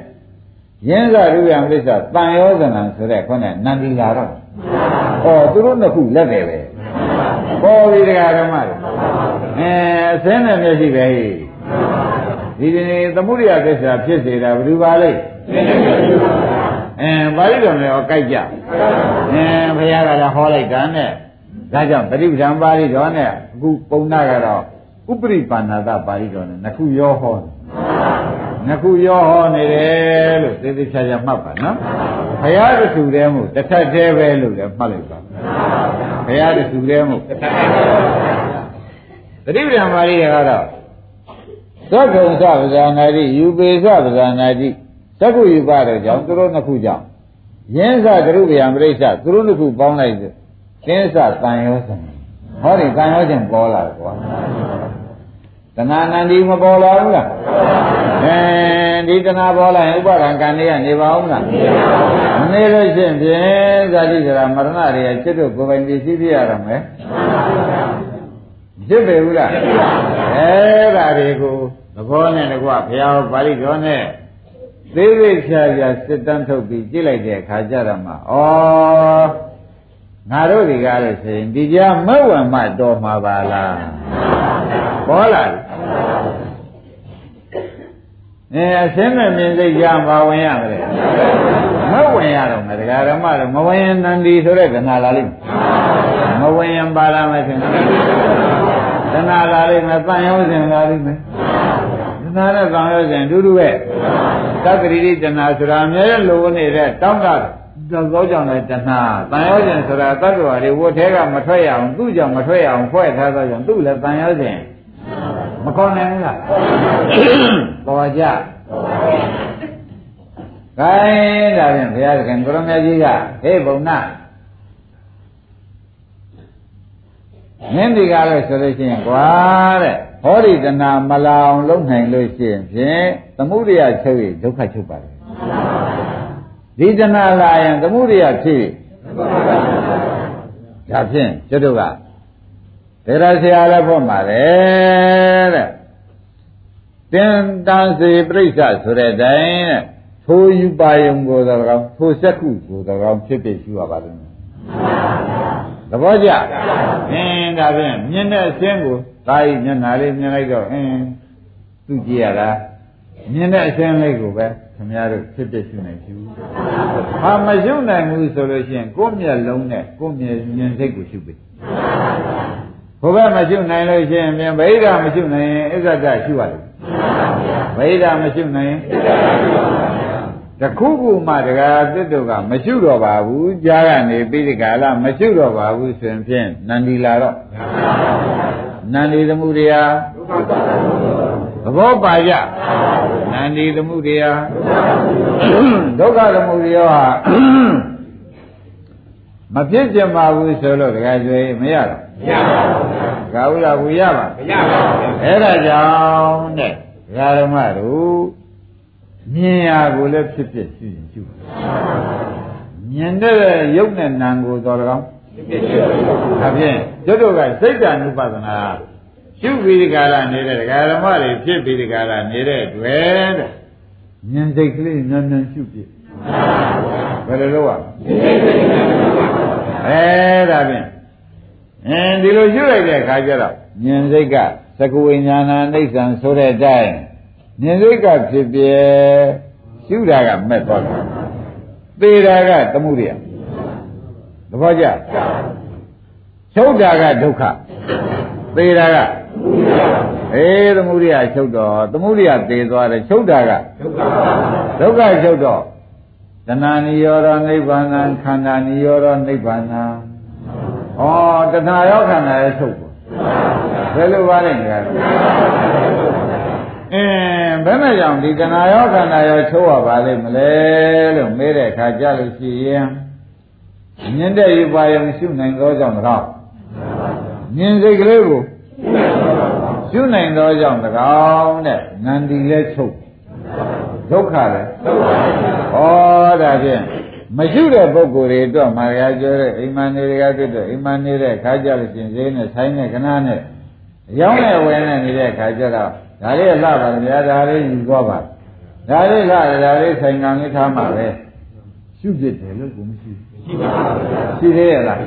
ယင်းဇရူပံပြိဿတန်ယောဇနံဆိုတဲ့ခေါင်းနဲ့နန္ဒီလာတော့ဩသူတို့နှစ်ခုလက်တယ်ပဲပေါ်ပြီတရားဓမ္မတွေအဲအစင်းနဲ့မျက်စိပဲ ဒီဒီနေ့သမှုရိယသစ္စာဖြစ်စေတာဘယ်သူပါလဲအဲပါဠိတော်လည်းဟောကြိုက်ကြအဲဘုရားကလည်းဟောလိုက်တာနဲ့ဒါကြောင့်ပရိပဒံပါဠိတော်နဲ့အခုပုံနာကတော့ဥပရိပါဏာတပါဠိတော်နဲ့နှစ်ခုရောဟောတယ်နှစ်ခုရောဟောနေတယ်လို့သေသေးချာချာမှတ်ပါနော်ဘုရားတဆူတည်းမှုတစ်ထပ်တည်းပဲလို့လည်းမှတ်လိုက်ပါဘုရားတဆူတည်းမှုတစ်ထပ်တည်းသတိပ္ပံပါဠိတွေကတော့ သက္ကုံသဗဇာနာတိယူပေသဗဇာနာတိသက္ကုယူပတို့ကြောင့်သူတို့နှစ်ခုကြောင့်ယင်းစကရုပယံပြိဋ္ဌသူတို့နှစ်ခုပေါင်းလိုက်သင်းစတန်ရောစံဟောဒီတန်ရောခြင်းပေါ်လာတယ်ကွာတဏှာနန္ဒီမပေါ်လာဘူးလားအဲဒီတဏှာပေါ်လာရင်ဥပါဒံကံတွေကနေပါဦးလားမနေလို့ရှိရင်ဖြင့်ဇာတိဇရာမရဏတွေကจิตတို့ကိုယ်ပိုင်ပစ္စည်းပြရရမယ်ဖြစ်ပေဘူးလားအဲဒါတွေကို သဘောနဲ့တကွဘုရားပါဠိတော်နဲ့သေးသေးချာချာစစ်တမ်းထုတ်ပြီးကြည့်လိုက်တဲ့အခါကျတော့မှဩငါတို့ဒီကားလို့ဆိုရင်ဒီကြားမဝံမတော်မှာပါလားပေါ်လာတယ်အဲအစင်းမဲ့မြင်စိတ်ကြမဝင်ရမလဲမဝင်ရတော့မယ်တရားဓမ္မတော့မဝင်ရင်နန္ဒီဆိုတဲ့ကနာလာလိမ့်မဝင်ရင်ပါလာမယ်ဆိုရင်ကနာလာလိမ့်မယ်တန်ရောစဉ်လာလိမ့်မယ်က နာနဲ့တန်ရောစဉ်အတူတူပဲသက္ကရိတိတဏဆိုတာအများကြီးလိုနေတဲ့တောင်းတာတော့ကြောင့်လည်းတဏှာတန်ရောစဉ်ဆိုတာတတ္တဝါတွေဝတ်ထဲကမထွက်ရအောင်သူ့ကြောင့်မထွက်ရအောင်ဖွဲ့ထားသောကြောင့်သူ့လည်းတန်ရောစဉ်မကောင်းနိုင်ဘူးလားပေါ်ကြခိုင်းဒါဖြင့်ဘုရားသခင်ကိုရမကြီးကဟေးဘုံနာမင်းဒီကားလို့ဆိုလို့ရှိရင်ကွာတဲ့ ဟောဒီတဏမလာအောင်လုပ်နိုင်လို့ရှိရင်ဖြင့်သမုဒိယချုပ်ရဒုက္ခချုပ်ပါလေဒီတဏလာရင်သမုဒိယဖြစ်ဒါဖြင့်ကျွတ်တို့ကဒေရဆရာလည်းဖွင့်ပါတယ်တဲ့တင်တန်စီပြိဿဆိုတဲ့တိုင်တဲ့ထိုယူပါယုံကိုယ်တော်ကောင်းထိုစက္ခုကိုယ်တော်ကောင်းဖြစ်ဖြစ်ရှိရပါလိမ့်မယ်သဘောကျအင်းဒါဖြင့်မြင်တဲ့အခြင်းကို သာယမျက်နာလေးမြင်လိုက်တော့အင်းသူကြည့်ရတာမြင်တဲ့အခြင်းလေးကိုပဲခင်ဗျားတို့ဖြစ်ဖြစ်ရှိနိုင်ရှိဘူးဟာမရှုနိုင်ဘူးဆိုလို့ရှိရင်ကိုယ်မျက်လုံးနဲ့ကိုယ်မျက်မြင်စိတ်ကိုရှုပြီဘုရားမရှုနိုင်လို့ရှိရင်ပြန်ဗိဓာမရှုနိုင်ရင်အစ္ဆဒရှုရတယ်ဗိဓာမရှုနိုင်ရင်တခုခုမှတကားတစ်တို့ကမရှုတော့ပါဘူးကြားကနေပြီးဒီကလာမရှုတော့ပါဘူးဆိုရင်ဖြင့်နန္ဒီလာတော့ နန္ဒီသမှုတရားသဘောပါကြနန္ဒီသမှုတရားဒုက္ခသမှုတရားဟာမဖြစ်ကြပါဘူးဆိုလို့တကယ်ဆိုရင်မရတော့မရပါဘူးကာဝိရဘူးရပါမရပါဘူးအဲ့ဒါကြောင့်တဲ့ဓမ္မတို့မြင်ရကိုလည်းဖြစ်ဖြစ်ရှိရင်ရှိပါမြင်တဲ့ရုပ်နဲ့နာမ်ကိုတော်တော် ဒါဖြင့်ကျွတ်တို့ကစိတ်တ ानु ပဒနာရှုပြီးဒီကာလနေတဲ့ဓမ္မတွေဖြစ်ပြီးဒီကာလနေတဲ့တွေ့တဲ့မြင်စိတ်ကလေးနန်းနန်းရှုပြဘယ်လိုလုပ်ရအဲဒါဖြင့်အင်းဒီလိုရှုလိုက်တဲ့အခါကျတော့မြင်စိတ်ကသကုဝိညာဏအိဋ္ဌံဆိုတဲ့အတိုင်းမြင်စိတ်ကဖြစ်ပြရှုတာကမဲ့သွားတယ်သေတာကသမှုရိယ သဘောကျချုပ်တာကဒုက္ခသေတာကအေးသမှုရိယချုပ်တော့သမှုရိယသေသွားတယ်ချုပ်တာကဒုက္ခဒုက္ခချုပ်တော့တဏှာနိရောဓနိဗ္ဗာန်ခန္ဓာနိရောဓနိဗ္ဗာန်ဩတဏှာရောခန္ဓာရဲ့ချုပ်ဘယ်လိုပါလဲငါအင်းဘယ်နဲ့ကြောင့်ဒီတဏှာရောခန္ဓာရောချုပ်ရပါလိမ့်မလဲလို့မေးတဲ့အခါကြလို့ရှိရင် မြင်တဲ့ယူပါယုံရှုနိုင်သောကြောင့်တော့မြင်စိတ်ကလေးကိုရှုနိုင်သောကြောင့်တကောင်တဲ့နန္ဒီလည်းချုပ်ဒုက္ခလည်းဩဒါဖြင့်မရှိတဲ့ပုဂ္ဂိုလ်တွေအတွက်မာရပြောတဲ့အိမ်မနေတွေကတွေ့တော့အိမ်မနေတဲ့ခါကြလို့ရှင်ဈေးနဲ့ဆိုင်နဲ့ခဏနဲ့ရောင်းနဲ့ဝယ်နဲ့နေတဲ့ခါကျတော့ဒါလေးလှပါဗျာဒါလေးယူသွားပါဒါဒါလေးကဒါလေးဆိုင်ကံလေးထားမှာပဲရှုဖြစ်တယ်လို့ကိုမ ရှိဘူးရှိပါဗျာရှိသေးရဲ့လား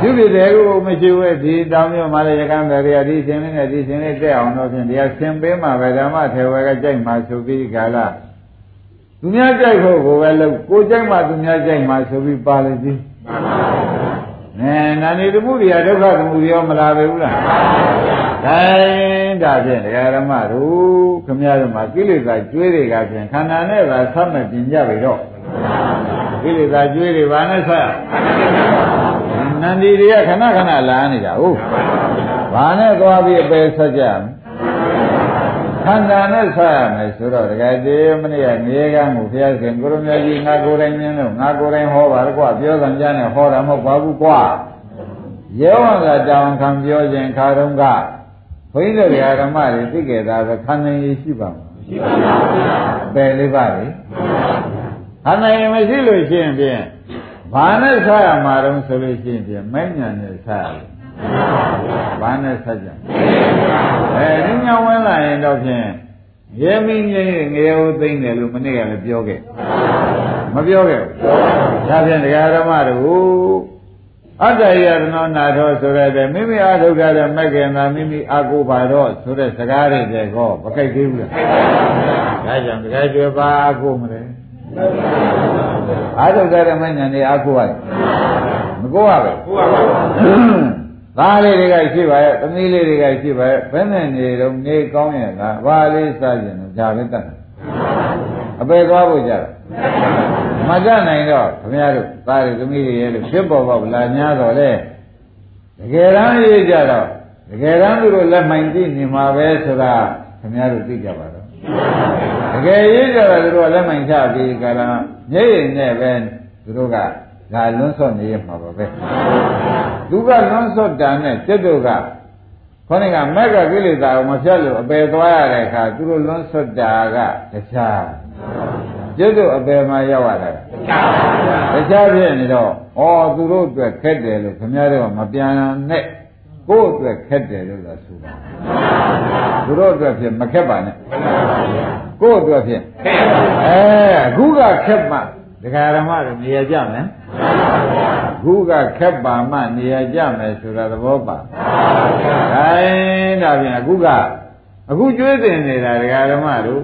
ရှုဖြစ်တယ်ကိုမရှိဘူးဒီတောင်းမျိုးမှလည်းရကံပဲရဒီရှင်လေးနဲ့ဒီရှင်လေးတက်အောင်တော့ဖြင့်တရားဆင်ပေးမှာပဲဓမ္မထေဝကကြိုက်မှာဆိုပြီးခါလာသူများကြိုက်ဖို့ကိုပဲလို့ကိုကြိုက်မှသူများကြိုက်မှာဆိုပြီးပါလိမ့်သည်မှန်ပါဗျာအဲနာနေတမှုတွေကဒုက္ခတမှုတွေရောမလာပဲဘူးလားဒါဒါဖြင့်တရားဓမ္မတို့ခမရတို့မှာကိလေသာကျွေးတွေကဖြင့်ခန္ဓာနဲ့သာဆက်မဲ့ပြင်ကြပြီတော့ ကိလေသာကျွေးတွေဘာနဲ့ဆက်နန္ဒီတွေကခဏခဏလာနေတာဟုတ်ဘာနဲ့သွားပြီးအပယ်ဆက်ကြမလဲခန္ဓာနဲ့ဆက်ရမယ်ဆိုတော့တကယ်တည်းမနေ့ကနေကံကိုဘုရားရှင်ကိုရမကြီးငါကိုယ်တိုင်မြင်လို့ငါကိုယ်တိုင်ဟောပါတော့ကွာပြောစံကြနဲ့ဟောတာမဟုတ်ပါဘူးကွာရဲဝံကတောင်းခံပြောခြင်းခါတော့ကဘုန်းကြီးတို့ဓမ္မတွေသိကြတာပဲခန္ဓာရည်ရှိပါမှာရှိပါဗျာပယ်လေးပါလေခန္ဓာရည်မရှိလို့ရှိရင်ဖြင့်ဘာနဲ့ဆက်ရမှာတုံးဆိုလို့ရှိရင်ဖြင့်မဲ့ညာနဲ့ဆက်ရတယ်ဘာနဲ့ဆက်ကြအဲဒီညဝင်လာရင်တော့ဖြင့်ရဲမင်းကြီးငရေဦးသိမ့်တယ်လို့မနေ့ကလည်းပြောခဲ့မပြောခဲ့ဘူးဒါဖြင့်တရားဓမ္မတို့အတ္တယရဏောနာထောဆိုရတဲ့မိမိအာထုတ်ထားတဲ့မက္ကေနာမိမိအာကိုပါတော့ဆိုတဲ့စကားတွေတဲ့ကောမကြိုက်သေးဘူးလားဒါကြောင့်တကယ်ကျွယ်ပါအာကိုမလဲ အာထုတ်ထားတဲ့မဉ္ဇဉ်တွေအာကိုရတယ်မကိုရပဲဟုတ်ပါပါသားလေးတွေကရှိပါရဲ့သမီးလေးတွေကရှိပါရဲ့ဘယ်နဲ့နေတော့နေကောင်းရဲ့လားဘာလေးစားကျင်တော့ဒါပဲတတ်တယ်အပေသွားဖို့ကြတယ်မကြနိုင်တော့ခင်ဗျားတို့သားတွေသမီးတွေရဲ့လို့ဖြစ်ပေါ်ပါဗလာညာတော့လေတကယ်တမ်းရေးကြတော့တကယ်တမ်းသူတို့လက်မှန်သိနေမှာပဲဆိုတာခင်ဗျားတို့သိကြပါတော့ တကယ်ရေးကြတော့သူတို့ကလက်မှန်ချပြီးကြလားမျက်ရည်နဲ့ပဲသူတို့ကဒါလွန်းစော့နေရမှာပါပဲသူကလွန်စွတ်တာနဲ့စိတ်တို့ကခေါင်းကမက်ကကိလေသာကိုမဖြတ်လို့အပယ်သွားရတဲ့အခါသူတို့လွန်စွတ်တာကတခြားစိတ်တို့အပယ်မှာရောက်ရတာတခြားပါဗျာတခြားဖြစ်နေတော့ဩသူတို့အတွက်ခက်တယ်လို့ခင်ဗျားတို့ကမပြန်နဲ့ ကိုယ့်အတွက်ခက်တယ်လို့သာဆိုတာသူတို့အတွက်ဖြစ်မခက်ပါနဲ့မှန်ပါဗျာကိုယ့်အတွက်ဖြစ်ခဲပါဗျာအဲအခုကခက်မှဒကာရမတွေနေရာကြမယ်အခုကခက်ပါမှနေရာကြမယ်ဆိုတာသဘောပါဒါရင်ဒါပြန်အခုကအခုကျွေးတင်နေတာဒကာဓမ္မတို့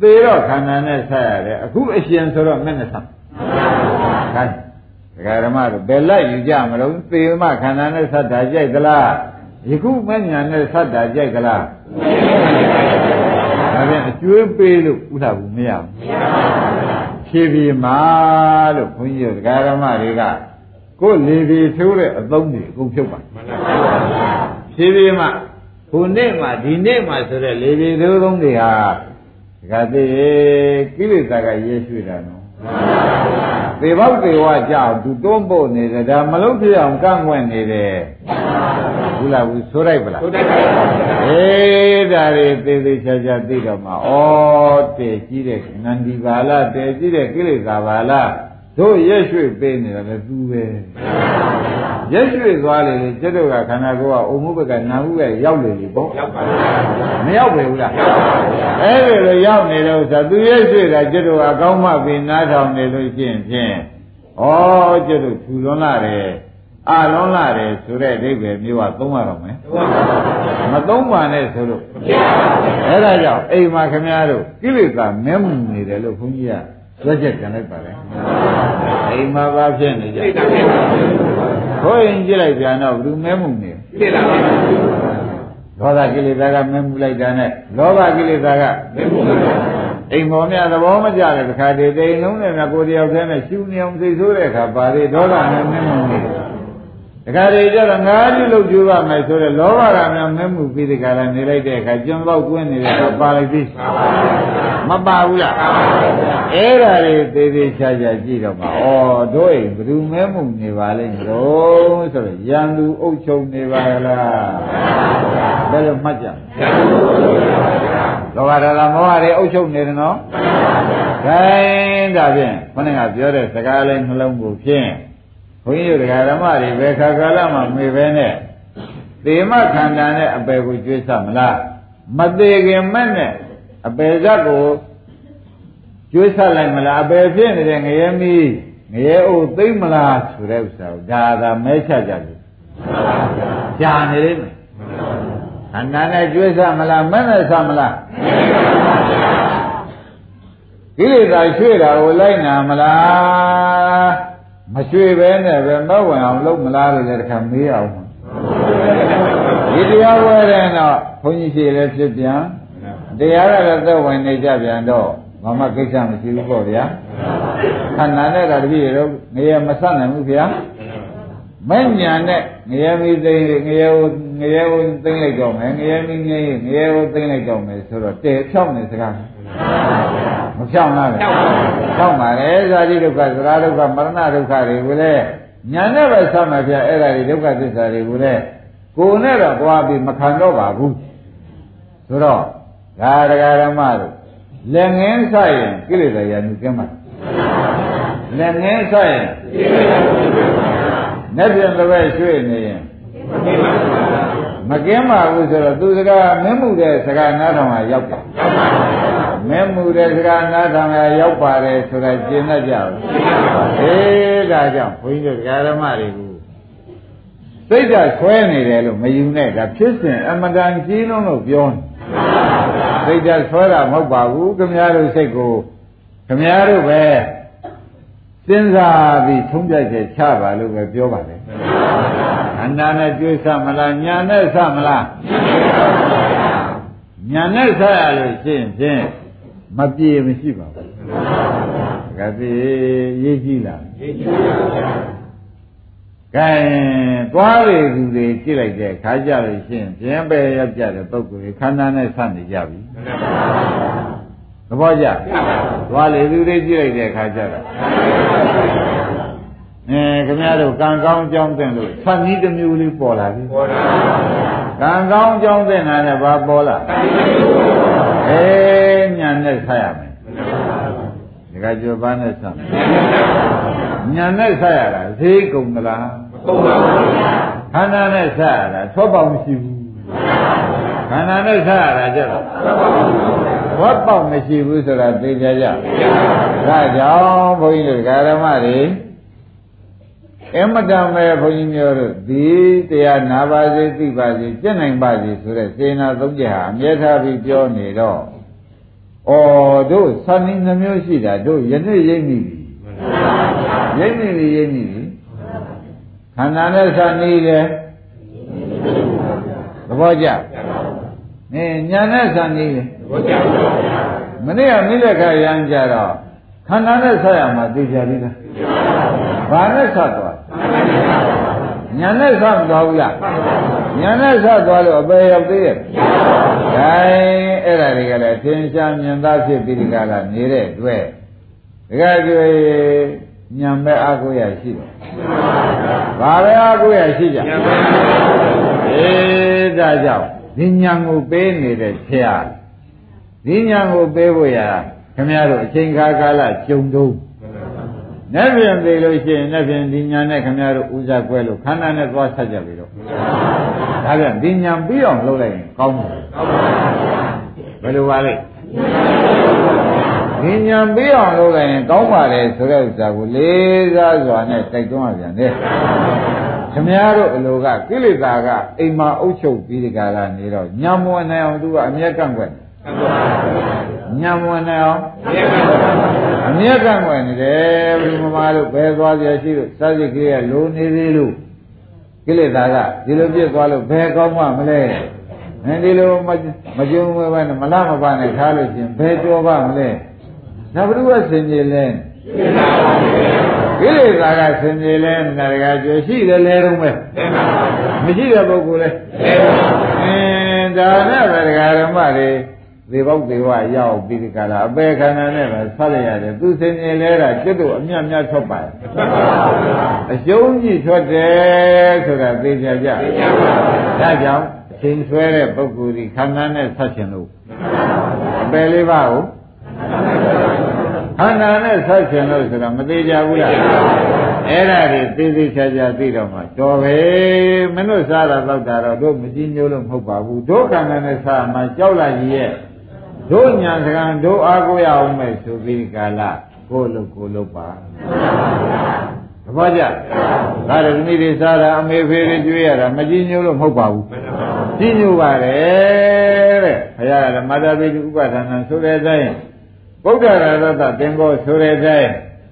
သေတော့ခန္ဓာနဲ့ဆက်ရတယ်အခုအရှင်ဆိုတော့မဲ့နဲ့ဆက်ဒါ ဒကာဓမ္မတို့ဘယ်လိုက်ယူကြမလို့သေမှခန္ဓာနဲ့ဆက်တာကြိုက်သလားယခုမဲ့ညာနဲ့ဆက်တာကြိုက်သလားဒါပြန်အကျွေးပေးလို့ဥဒ္ဓဘူးမရဘူးဖြည်းဖြည်းမှလို့ခွန်ကြီးတို့ဒကာဓမ္မတွေကကိုယ်လေဒီထိုးတဲ့အသုံးတွေအကုန်ဖြုတ်ပါမှန်ပါဗျာဖြည်းဖြည်းမှခုနေ့မှဒီနေ့မှဆိုတဲ့လေပြေသုံးသုံးတွေဟာဒကာသေးကိလေသာကရဲရွှေ့တာနော် သေဘောက်သေဝကြောက်သူတွန်းပို့နေတယ်ဒါမလုံးပြအောင်ကန့်ကွက်နေတယ်ဘူးလားဘူးဆိုလိုက်ပလားဟုတ်တယ်ပါဗျာအေးဒါတွေသေးသေးချာချာသိတော့မှဩတဲ့ကြီးတဲ့နန္ဒီပါလားတဲ့ကြီးတဲ့ကိလေသာပါလား တို့ရက်ရွှေ့ပေးနေတယ်လေသူပဲရက်ရွှေ့သွားလေလေကျတို့ကခန္ဓာကိုယ်ကအုံမှုဘက်ကနာမှုပဲရောက်လေလေပေါ့ရောက်ပါဗျာမရောက်ပဲဘူးလားရောက်ပါဗျာအဲ့ဒီလိုရောက်နေတဲ့ဥစ္စာသူရက်ရွှေ့တာကျတို့ကအကောင်းမှပြင်နားထောင်နေလို့ရှိရင်ဖြင့်ဩကျတို့ထူလွန်လာတယ်အလွန်လာတယ်ဆိုတဲ့အိဗယ်မျိုးကသုံးရတော့မယ်ဟုတ်ပါဗျာမသုံးပါနဲ့ဆိုလို့ဖြစ်ပါဗျာအဲ့ဒါကြောင့်အိမ်မှာခမည်းတော်ကိလေသာမဲမှုနေတယ်လို့ခွန်ကြီးက သွက်ချက်ကြံလိုက်ပါလေအိမ်မှာဘာဖြစ်နေကြသိတာဖြစ်ပါဗျာခေါ်ရင်ကြည့်လိုက်ပြန်တော့ဘူးမဲမှုနေသိတာဖြစ်ပါဗျာဒေါသကိလေသာကမဲမှုလိုက်တာနဲ့လောဘကိလေသာကဘယ်လိုလဲအိမ်ပေါ်များသဘောမကျတဲ့ခါတည်းတိမ်လုံးနဲ့များကိုယ်တယောက်တည်းနဲ့ရှူနေအောင်သိဆိုးတဲ့အခါပါလေဒေါသနဲ့မဲမှုနေ တယ်တခါတည်းကျတော့ငါးပြုလို့ကြိုးပါမယ်ဆိုတော့လောဘကများမဲမှုပြီးဒီကရနေလိုက်တဲ့အခါကျွန်းပေါက်ကွင်းနေတဲ့အခါပါလိုက်ပြီမပါဘူးလားအဲ့ဒါတွေသေးသေးချာချာကြည့်တော့မှဩတို့အိမ်ဘယ်သူမဲမှုနေပါလိမ့်မလို့ဆိုတော့ရန်သူအုပ်ချုပ်နေပါလားဘယ်လိုမှတ်ကြလောဘဒေါသမောဟတွေအုပ်ချုပ်နေတယ်နော်ခိုင်းဒါဖြင့်ခொနကပြောတဲ့စကားလေးနှလုံးကိုဖြင့် ဘုန်းကြီးတို့ဒကာဓမ္မတွေဘယ်ခါကာလမှမေပဲနဲ့သေမခန္ဓာနဲ့အပယ်ကိုကျွေးဆမလားမသေးခင်မဲ့နဲ့အပယ်ဇတ်ကိုကျွေးဆက်လိုက်မလားအပယ်ဖြစ်နေတဲ့ငရဲမီးငရဲအိုသိမ့်မလားဆိုတဲ့ဥစ္စာကိုဒါသာမဲချကြတယ်ကြာနေလိမ့်မယ်ခန္ဓာနဲ့ကျွေးဆက်မလားမဲ့နဲ့ဆက်မလားကိလေသာရွှေ့တာကိုလိုက်နာမလား မရွှေ့ပဲနဲ့ပဲမဝင်အောင်လုပ်မလားလို့လည်းတစ်ခါမေးအောင်ဒီတရားဝဲတဲ့တော့ဘုန်းကြီးရှိလည်းဖြစ်ပြန်တရားရတဲ့သက်ဝင်နေကြပြန်တော့ဘာမှကိစ္စမရှိဘူးပေါ့ဗျာခန္ဓာနဲ့ကတပည့်ရောငရေမဆက်နိုင်ဘူးဗျာမဲ့ညာနဲ့ငရေမီသိငရေကိုငရေကိုသိမ့်လိုက်တော့မယ်ငရေမီငရေငရေကိုသိမ့်လိုက်တော့မယ်ဆိုတော့တဲဖြောင်းနေစကား မဖြောင်းလားဖြောင်းပါလေဇာတိဒုက္ခသရဒုက္ခမရဏဒုက္ခတွေကိုလည်းညာနဲ့ပဲဆက်မှာဗျာအဲ့ဒါတွေဒုက္ခသစ္စာတွေကိုလည်းကိုယ်နဲ့တော့သွားပြီးမခံတော့ပါဘူးဆိုတော့ဒါတရားဓမ္မတို့လက်ငင်းဆိုင်ရင်ကိလေသာရာညကင်းမှာလက်ငင်းဆိုင်ရင်နဲ့ပြန်တစ်ပဲရွှေ့နေရင်မကင်းပါဘူးဆိုတော့သူစကားမင်းမှုတဲ့စကားနားထောင်တာရောက်ပါ မင်းမှုတဲ့စကားနားထောင်တာရောက်ပါတယ်ဆိုတာကျင့်တတ်ကြဘူးအေးဒါကြောင့်ဘုန်းကြီးတို့ဓမ္မတွေကိုစိတ်ဓာတ်ဆွဲနေတယ်လို့မယူနဲ့ဒါဖြစ်စဉ်အမတန်ကြီးလုံးလို့ပြောနေစိတ်ဓာတ်ဆွဲတာမဟုတ်ပါဘူးခင်ဗျားတို့စိတ်ကိုခင်ဗျားတို့ပဲစဉ်းစားပြီးထုံးပြချက်ချပါလို့ပဲပြောပါလေအန္တာနဲ့ကျွေးဆမလားညာနဲ့ဆမလားညာနဲ့ဆရလို့ရှင်းဖြင့် မပြေမရှိပါဘူးကတိရေးကြည့်လားရေးကြည့်ပါဗျာကဲသွားလေသူတွေကြည့်လိုက်တဲ့ခါကြလို့ရှင်းပြင်းပဲရောက်ကြတဲ့ပုဂ္ဂိုလ်တွေခန္ဓာနဲ့ဆနေကြပြီသဘောကျသွားလေသူတွေကြည့်လိုက်တဲ့ခါကြတော့အဲခင်ဗျားတို့ကံကောင်းကြောင်းတဲ့လို့သတ်နည်းတစ်မျိုးလေးပေါ်လာပြီပေါ်လာ ကံကောင်းကြောင်းတဲ့နာနဲ့ဘာပေါ်လာအေးညာနဲ့ဆက်ရမယ်ဒီကကြောဘာနဲ့ဆက်ညာနဲ့ဆက်ရတာဈေးကုန်သလားကုန်ပါဘူးခန္ဓာနဲ့ဆက်ရတာသောပေါမရှိဘူးခန္ဓာနဲ့ဆက်ရတာကြတော့ဝတ်ပေါက်မရှိဘူးဆိုတာသိကြကြဒါကြောင့်ဘုန်းကြီးတို့ဓမ္မတွေ အမတန်ပဲဘုန်းကြီးမျိုးတို့ဒီတရားနာပါစေသိပါစေကျင့်နိုင်ပါစေဆိုတဲ့စေနာသုံးချက်ဟာအမြဲထားပြီးပြောနေတော့ဩတို့သံဃာနှမျိုးရှိတာတို့ယနေ့ရိပ်မိပြီရိပ်မိပြီရိပ်မိပြီခန္ဓာနဲ့သံနေတယ်သဘောကျနေညာနဲ့သံနေတယ်သဘောကျမနေ့ကမိလက်ခရမ်းကြတော့ခန္ဓာနဲ့ဆက်ရမှာသိကြပြီလားဘာနဲ့ဆက်သွား ညာနဲ့ဆက်မသွားဘူးလားညာနဲ့ဆက်သွားလို့အပေရောက်သေးရဲ့ဒါအဲ့ဒါတွေကလည်းသင်္ချာမြင်သားဖြစ်ပြီးဒီကလာနေတဲ့အတွက်ဒကာကျွေညံမဲ့အာကိုရရှိတယ်ဘာပဲအာကိုရရှိကြအေးဒါကြောင့်ဒီညံကိုပေးနေတဲ့ဆရာဒီညံကိုပေးဖို့ရခင်ဗျားတို့အချိန်ခါကာလကြုံတုံး နဲ့ပြန်သေးလို့ရှိရင်နဲ့ပြန်ဒီညာနဲ့ခင်ဗျားတို့ဥစားကွဲလို့ခန္ဓာနဲ့သွားဆက်ကြပြီတော့ဒါပြန်ဒီညာပြီးအောင်လုပ်လိုက်ရင်ကောင်းတယ်ဘယ်လိုပါလဲဒီညာပြီးအောင်လုပ်လိုက်ရင်ကောင်းပါလေဆိုတဲ့ဥစ္စာကိုလေးစားစွာနဲ့တိုက်တွန်းရပြန်တယ်ခမည်းတော်အလိုကကိလေသာကအိမ်မှာအုပ်ချုပ်ပြီးဒီကလာနေတော့ညံမဝင်နိုင်အောင်သူကအမျက်ကန့်ကွက် ညံမဝင်နိုင်အောင်အမျက်ကန့်ကွက်နေတယ်ဘုရားမမတို့ဘယ်သွားကြရှိလို့စာစိတ်ကလေးကလိုနေသေးလို့ကိလေသာကဒီလိုပြစ်သွားလို့ဘယ်ကောင်းမှမလဲအဲဒီလိုမကြုံဝဲပဲမလားမပါနဲ့ထားလို့ချင်းဘယ်ကြောပါမလဲဒါဘုရားဆင်ကြီးလဲကိလေသာကဆင်ကြီးလဲနာရကကျွရှိတယ်လဲတော့ပဲမရှိတဲ့ပုဂ္ဂိုလ်လဲအင်းဒါနဲ့ပဲဒကာဓမ္မတွေ သေဘောက်သေဝရောက်ပြီးဒီကလာအပေခန္ဓာနဲ့ပဲဆက်ရရတယ်သူဆင်ကြီးလဲတာကျွတ်တို့အမြတ်မြတ်ထွက်ပါအရှုံးကြီးထွက်တယ်ဆိုတာသိကြကြဒါကြောင့်ချိန်ဆွဲတဲ့ပုဂ္ဂိုလ်ဒီခန္ဓာနဲ့ဆက်ရှင်လို့အပယ်လေးပါးကိုခန္ဓာနဲ့ဆက်ရှင်လို့ဆိုတော့မသေးကြဘူးလားအဲ့ဒါတွေသေးသေးချာချာသိတော့မှတော်ပဲမင်းတို့စားတာတော့တာတော့တို့မကြည့်ညိုးလို့မဟုတ်ပါဘူးတို့ခန္ဓာနဲ့စားမှကြောက်လာကြီးရဲ့ တို့ညာစကံတို့အားကိုရအောင်မဲ့ဆိုပြီးကာလကိုလို့ကိုလို့ပါသဘောကျဒါရသမီးတွေစားတာအမေဖေတွေကျွေးရတာမကြည့်ညို့လို့မဟုတ်ပါဘူးကြည့်ညို့ပါတယ်တဲ့ဘုရားကဓမ္မတာပိတုဥပဒါနံဆိုတဲ့အတိုင်းဗုဒ္ဓရာရတသင်္ဘောဆိုတဲ့အတိုင်း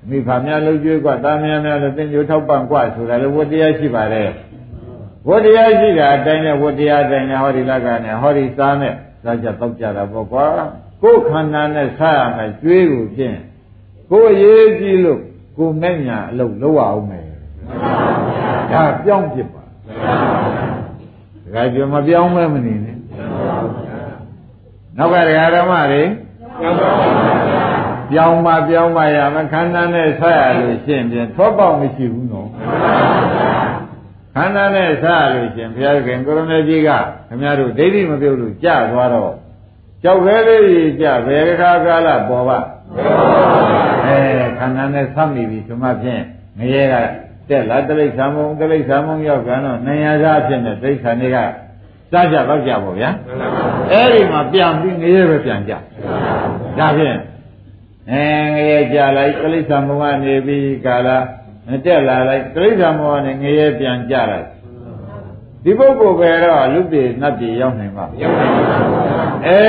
မိဖများလှုပ်ကြွေးกว่าတာမယားများလည်းသင်္ကြိုထောက်ပံ့กว่าဆိုတာလည်းဝတ္တရားရှိပါတယ်ဝတ္တရားရှိတာအတိုင်းနဲ့ဝတ္တရားအတိုင်းနဲ့ဟောဒီလကနဲ့ဟောဒီစားနဲ့ စားကြတောက်ကြတာပေါ့ကွာကိုယ်ခန္ဓာနဲ့စားရမယ်ကျွေးကိုဖြင့်ကိုယ်ရေးကြည့်လို့ကိုယ်မဲ့ညာအလုပ်လုပ်အောင်မယ်ဒါပြောင်းဖြစ်ပါဒါကြမပြောင်းမဲမနေနဲ့နောက်ကဓမ္မတွေပြောင်းပါပြောင်းပါရမခန္ဓာနဲ့ဆက်ရလို့ရှင်းပြန်ထောပေါက်မရှိဘူးနော် ခန္ဓာနဲ့ဆက်ရလို့ရှင်းဘုရားခင်ကိုရမေကြီးကခင်ဗျားတို့ဒိဋ္ဌိမပြုတ်လို့ကြာသွားတော့ကြောက်ခဲလေးကြီးကြာဘယ်ခါကာလပေါ်ပါအဲခန္ဓာနဲ့ဆက်မိပြီဆိုမှဖြင့်ငရဲကတက်လာတိရစ္ဆာန်မုံတိရစ္ဆာန်မုံရောက်ကြတော့နေရသားဖြစ်နေတိရစ္ဆာန်တွေကစားကြတော့ကြပါဗျာအဲ့ဒီမှာပြန်ပြီးငရဲပဲပြန်ကြဒါဖြင့်အဲငရဲကြလိုက်တိရစ္ဆာန်မုံကနေပြီးကာလ တက်လာလိုက်တိရစ္ဆာန်မုံကနေငရဲပြန်ကြလိုက်ဒီပုဂ္ဂိုလ်ပဲတော့လူတွေနတ်တွေရောက်နိုင်မှာရောက်နိုင်ပါဘူးအဲ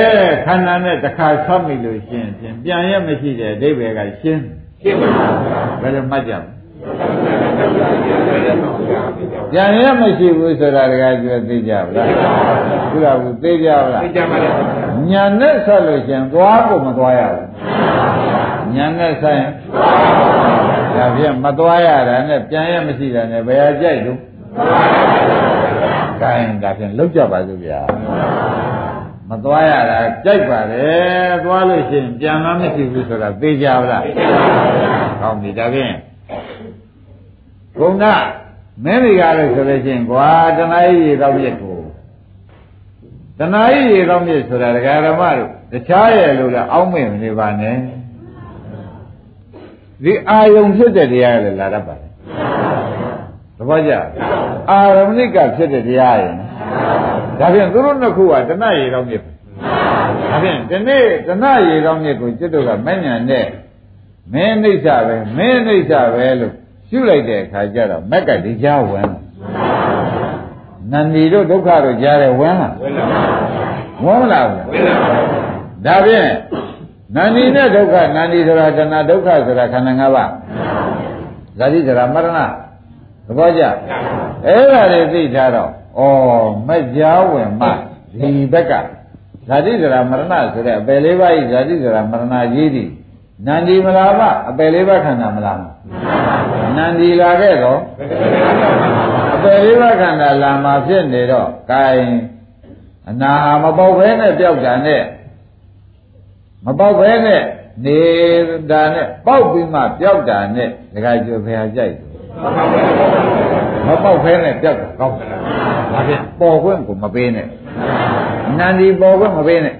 ခန္ဓာနဲ့တစ်ခါဆောက်မိလို့ရှင်းဖြင့်ပြန်ရမရှိတဲ့အဓိပ္ပာယ်ကရှင်းရှင်းပါဘူးဘယ်လိုမှတ်ကြမလဲပြန်ရမရှိဘူးဆိုတာတကယ်ကျွသိကြဗလားသူကဘူးသိကြဗလားသိကြပါလေညာနဲ့ဆက်လို့ရှင်သွားကိုမသွားရဘူးညာနဲ့ဆက်ရင် ဒါဖြင့်မသွားရတာနဲ့ပြန်ရမရှိတာနဲ့ဘယ်ဟာကြိုက်လို့ကဲဒါဖြင့်လောက်ကြပါစို့ဗျာမသွားရတာကြိုက်ပါလေသွားလို့ရှိရင်ပြန်မှမရှိဘူးဆိုတာသိကြပါလားသိကြပါပါကောင်းပြီဒါဖြင့်ဘုံကမင်းတွေကလည်းဆိုလို့ရှိရင်ကွာတဏှာကြီးရေတော့မြစ်ကိုတဏှာကြီးရေတော့မြစ်ဆိုတာဒကာဓမ္မတို့တခြားရဲ့လို့လည်းအောက်မေ့မနေပါနဲ့ ဒီအာယုံဖြစ်တဲ့တရားလည်းလာတတ်ပါလေသဘောကျအာရမဏိကဖြစ်တဲ့တရားရင်ဒါဖြင့်သူတို့နှစ်ခုကတဏှာရေတော့မြစ်ဒါဖြင့်ဒီနေ့တဏှာရေတော့မြစ်ကိုจิตတို့ကမဉ္ဇဏ်နဲ့မင်းအိဋ္ဌပဲမင်းအိဋ္ဌပဲလို့ရှုလိုက်တဲ့အခါကျတော့မက်ကဒီကြားဝင်နန္ဒီတို့ဒုက္ခတို့ကြားတယ်ဝင်လားဝင်လာဘူးဒါဖြင့် နန္ဒီနဲ့ဒုက္ခနန္ဒီဆိုတာတဏှာဒုက္ခဆိုတာခန္ဓာ၅ပါးဇာတိဆိုတာမရဏသဘောကျအဲ့ဒါတွေသိထားတော့ဩမက်ကြားဝင်မှဒီဘက်ကဇာတိဆိုတာမရဏဆိုတဲ့အပယ်လေးပါးဤဇာတိဆိုတာမရဏကြီးသည်နန္ဒီမလာမအပယ်လေးပါးခန္ဓာမလားနန္ဒီလာခဲ့တော့အပယ်လေးပါးခန္ဓာလာမှာဖြစ်နေတော့ gain အနာမပေါက်ဘဲနဲ့ပြောက်တာနဲ့ မပေါက်ဘဲနဲ့နေတာနဲ့ပေါက်ပြီးမှပြောက်တာနဲ့ဒကာကျော်ဖရာကြိုက်တယ်မပေါက်ဘဲနဲ့ပြောက်တာကောင်းတယ်ဒါဖြင့်ပေါ်ခွင့်ကိုမပေးနဲ့နန္ဒီပေါ်ခွင့်မပေးနဲ့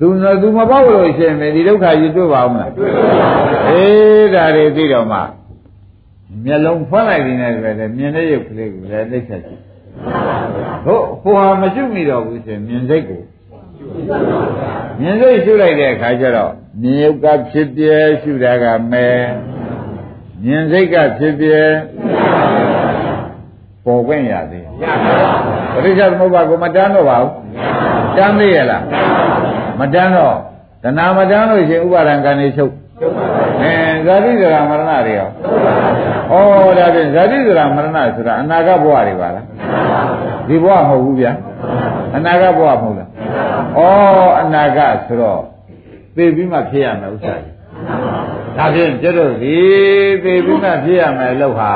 သူသူမပေါက်လို့ရှိရင်ဒီဒုက္ခကြီးတွေ့ပါဦးမလားတွေ့ပါဘူးအေးဒါတွေသိတော့မှမျက်လုံးဖွင့်လိုက်နေတယ်ပဲမြင်တဲ့ရုပ်ကလေးကိုလည်းသိချက်ရှိဟုတ်ဟိုဟာမရှိမိတော့ဘူးဆိုရင်မြင်စိတ်ကို မြင်စိတ်ရှုလိုက်တဲ့အခါကျတော့မြင်ရုပ်ကဖြစ်ပြဲရှုတာကမဲမြင်စိတ်ကဖြစ်ပြဲပေါ်ခွင့်ရသေးတယ်ပရိစ္ဆေသမုပ္ပါကိုမတန်းတော့ပါဘူးတန်းသေးရလားမတန်းတော့တဏမတန်းလို့ရှိရင်ဥပါဒံကံနေချုပ်အဲဇာတိဇရာမရဏတွေရောဩဒါဖြင့်ဇာတိဇရာမရဏဆိုတာအနာဂတ်ဘဝတွေပါလား ဒီဘဝမဟုတ်ဘူးဗျာအနာဂတ်ဘဝမဟုတ်လားဩအနာဂတ်ဆိုတော့သိပြီးမှဖြစ်ရမယ်ဥစ္စာကြီးဒါဖြင့်ကျတော့ဒီသိပြီးမှဖြစ်ရမယ်လို့ဟာ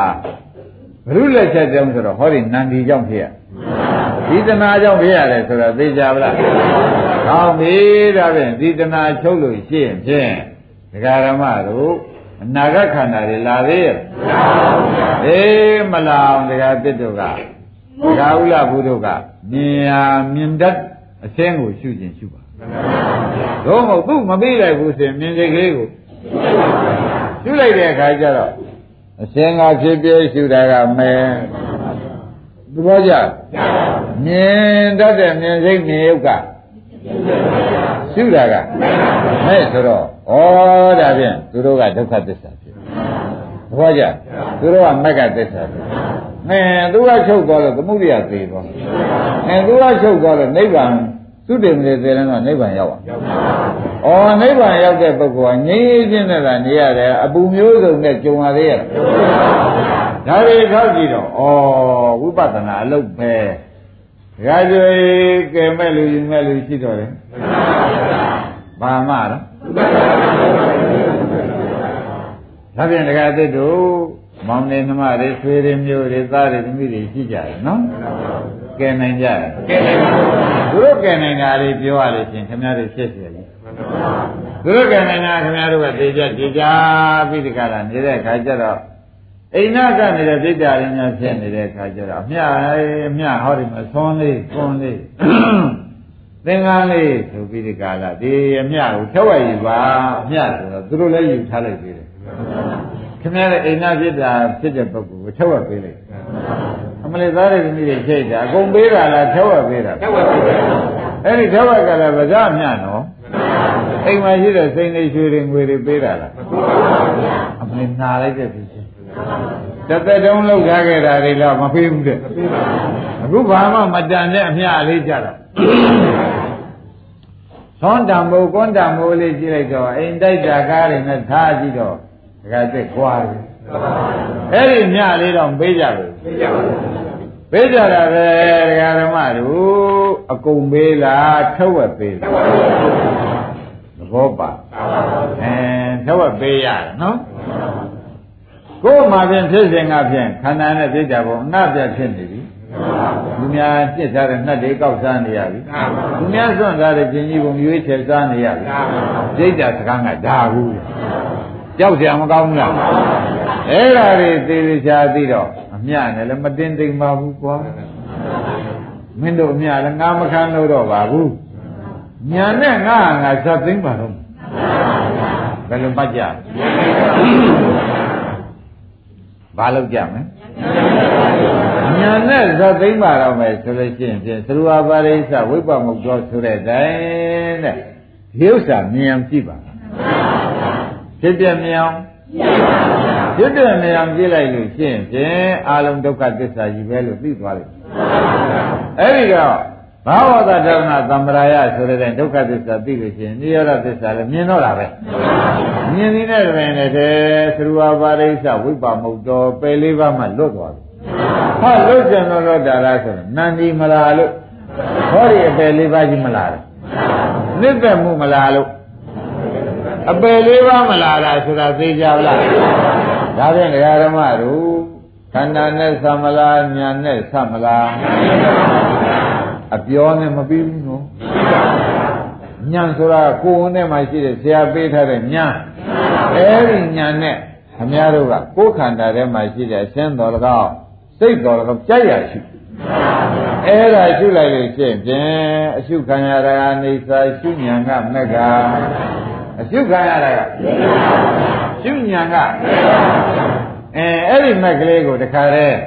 ဘုရုလက်ချက်ကြောင့်ဆိုတော့ဟောဒီနန္ဒီကြောင့်ဖြစ်ရဒီတနာကြောင့်ဖြစ်ရတယ်ဆိုတော့သိကြပါလားဟောပြီဒါဖြင့်ဒီတနာချုပ်လို့ရှိရင်ဖြင့်ဒကာရမတို့အနာဂတ်ခန္ဓာတွေလာသေးရဲ့အေးမလာအောင်ဒကာတစ်တို့က ဒကာဥလဘုဒ္ဓကမြင်ရမြင်တတ်အရှင်းကိုရှုခြင်းရှုပါတော့မဟုတ်သူ့မပြီးလိုက်ဘူးဆိုရင်မြင်စိတ်ကလေးကိုရှုလိုက်တဲ့အခါကျတော့အရှင်းကဖြစ်ပြရှုတာကမဲသဘောကျမြင်တတ်တဲ့မြင်စိတ်မြင်ရုပ်ကရှုတာကမဲ့ဆိုတော့ဩဒါဖြင့်သူတို့ကဒုက္ခသစ္စာဖြစ် သဘောကျသူတို့ကမက္ကသစ္စာဖြစ်အဲသူကချုပ်သွားလို့သမှုရိယသေသွားအဲသူကချုပ်သွားလို့နိဗ္ဗာန်သုတေမလေသေရင်တော့နိဗ္ဗာန်ရောက်အောင်ဩနိဗ္ဗာန်ရောက်တဲ့ပုဂ္ဂိုလ်ကငြိမ်းချင်းနဲ့သာနေရတယ်အပူမျိုးစုံနဲ့ကြုံရသေးရဲ့ဒါတွေထောက်ကြည့်တော့ဩဝိပဿနာအလုပ်ပဲဒါကြွေကဲမဲ့လူယူမဲ့လူရှိတော့တယ်ဘာမှတော့ ဒါဖြင့်တရားသစ်တို့မောင်နေနှမတွေဆွေတွေမျိုးတွေသားတွေသမီးတွေရှိကြတယ်နော်ကဲနိုင်ကြတယ်ကဲနိုင်ပါဘူးသူတို့ကဲနိုင်တာတွေပြောရလို့ရှင်ခင်ဗျားတို့ဖြစ်ဖြစ်လေသူတို့ကံနေတာခင်ဗျားတို့ကသိကြသိကြပြီးဒီကရနေတဲ့ခါကျတော့အိမ်နာကနေတဲ့ဒိဋ္ဌာရင်းများဖြစ်နေတဲ့ခါကျတော့အမြအမြဟောဒီမှာသွန်းလေးသွန်းလေးသင်္ကန်းလေးဆိုပြီးဒီကရဒီအမြကိုဖြောက်ရည်ပါအမြဆိုတော့သူတို့လည်းယူထားလိုက်သေးတယ် ခင်ဗျားရဲ့အိမ်နာဖြစ်တာဖြစ်တဲ့ပုဂ္ဂိုလ်ကိုထက်ဝက်ပေးလိုက်အမလေးသားတွေသမီးတွေချိန်တာအကုန်ပေးတာလားထက်ဝက်ပေးတာထက်ဝက်ပေးတယ်အဲ့ဒီထက်ဝက်ကလည်းဗဇအမြနော်အိမ်မှာရှိတဲ့စိန်လေးရွှေတွေငွေတွေပေးတာလားအမလေးနာလိုက်တဲ့ဖြစ်ချင်းတသက်တုံးလောက်ထားခဲ့တာတွေတော့မပေးဘူးတဲ့အခုဘာမှမတန်တဲ့အမြလေးကြတော့သွန်တံမိုးကွန်တံမိုးလေးကြည့်လိုက်တော့အိမ်တိုက်တာကားတွေနဲ့ထားကြည့်တော့ ဒကာသက်ကွာတယ်အဲ့ဒီမြလေးတော့ပေးကြဘူးပေးကြပါဘူးပေးကြတာပဲဒကာဓမ္မတို့အကုန်ပေးလားထက်ဝက်ပေးလားသဘောပါအဲထက်ဝက်ပေးရတယ်နော်ကိုယ်မှာဖြင့်ဖြစ်စဉ်ကဖြင့်ခန္ဓာနဲ့ပြိတ္တာဘုံအနတ်ပြဖြစ်နေပြီလူများပြစ်ထားတဲ့နှက်တွေကောက်စားနေရပြီလူများစွန့်ထားတဲ့ကျင်ကြီးဘုံရွေးချယ်စားနေရပြီပြိတ္တာစကားကဒါဘူး ကြောက်ကြမကောင်းဘူးလားအဲ့ဒါတွေသေသေးချာသိတော့အမြနဲ့လည်းမတင်သိမ့်ပါဘူးကွာမင်းတို့အမြလည်းငါမခံလို့တော့ပါဘူးညာနဲ့ငါငါဇတ်သိမ့်ပါတော့ဘယ်လိုမှတ်ကြဘာလုပ်ကြမလဲညာနဲ့ဇတ်သိမ့်ပါတော့မယ်ဆိုလို့ရှိရင်ဖြင့်သရဝပါရိသဝိပ္ပမုတ်တော်ဆိုတဲ့တိုင်းတဲ့ဒီဥစ္စာမြင်အောင်ကြည့်ပါ ဖြစ်ပြမြင်အောင်ဖြစ်ပြမြင်အောင်ကြည့်လိုက်လို့ရှိရင်ဖြင့်အာလုံးဒုက္ခသစ္စာကြီးပဲလို့သိသွားလိမ့်မယ်အဲ့ဒီတော့ဘာဝတ္တဓမ္မသံ္ဗရာယဆိုတဲ့ဒုက္ခသစ္စာသိလို့ရှိရင်နိရောဓသစ္စာလည်းမြင်တော့တာပဲမြင်နေတဲ့တွင်လည်းတဲ့သရဝပါရိသဝိပ္ပမုတ်တော်ပယ်လေးပါးမှလွတ်သွားပြီဟာလွတ်ကြံတော့လွတ်တာလားဆိုတော့နန္ဒီမလားလို့ဟောဒီအပယ်လေးပါးကြီးမလားလို့နစ်သက်မှုမလားလို့ အပယ်လေးပါးမလားလားဆိုတာသိကြလားဒါဖြင့်ဒကာဓမ္မတို့ခန္ဓာနဲ့သမလားညာနဲ့သမလားအပြောနဲ့မပြီးဘူးနော်ညာဆိုတာကိုယ်ဝန်ထဲမှာရှိတဲ့ဆရာပေးထားတဲ့ညာအဲဒီညာနဲ့ခမည်းတော်ကကိုယ်ခန္ဓာထဲမှာရှိတဲ့အရှင်းတော်၎င်းစိတ်တော်၎င်းကြိုက်ရရှိအဲ့ဒါရှုလိုက်လို့ရှိရင်ဖြင့်အရှုခံရတာအိဋ္ဌာရှုညာကမက္က အရှုခံရတာကရှုညာကအဲအဲ့ဒီမက်ကလေးကိုတခါတည်း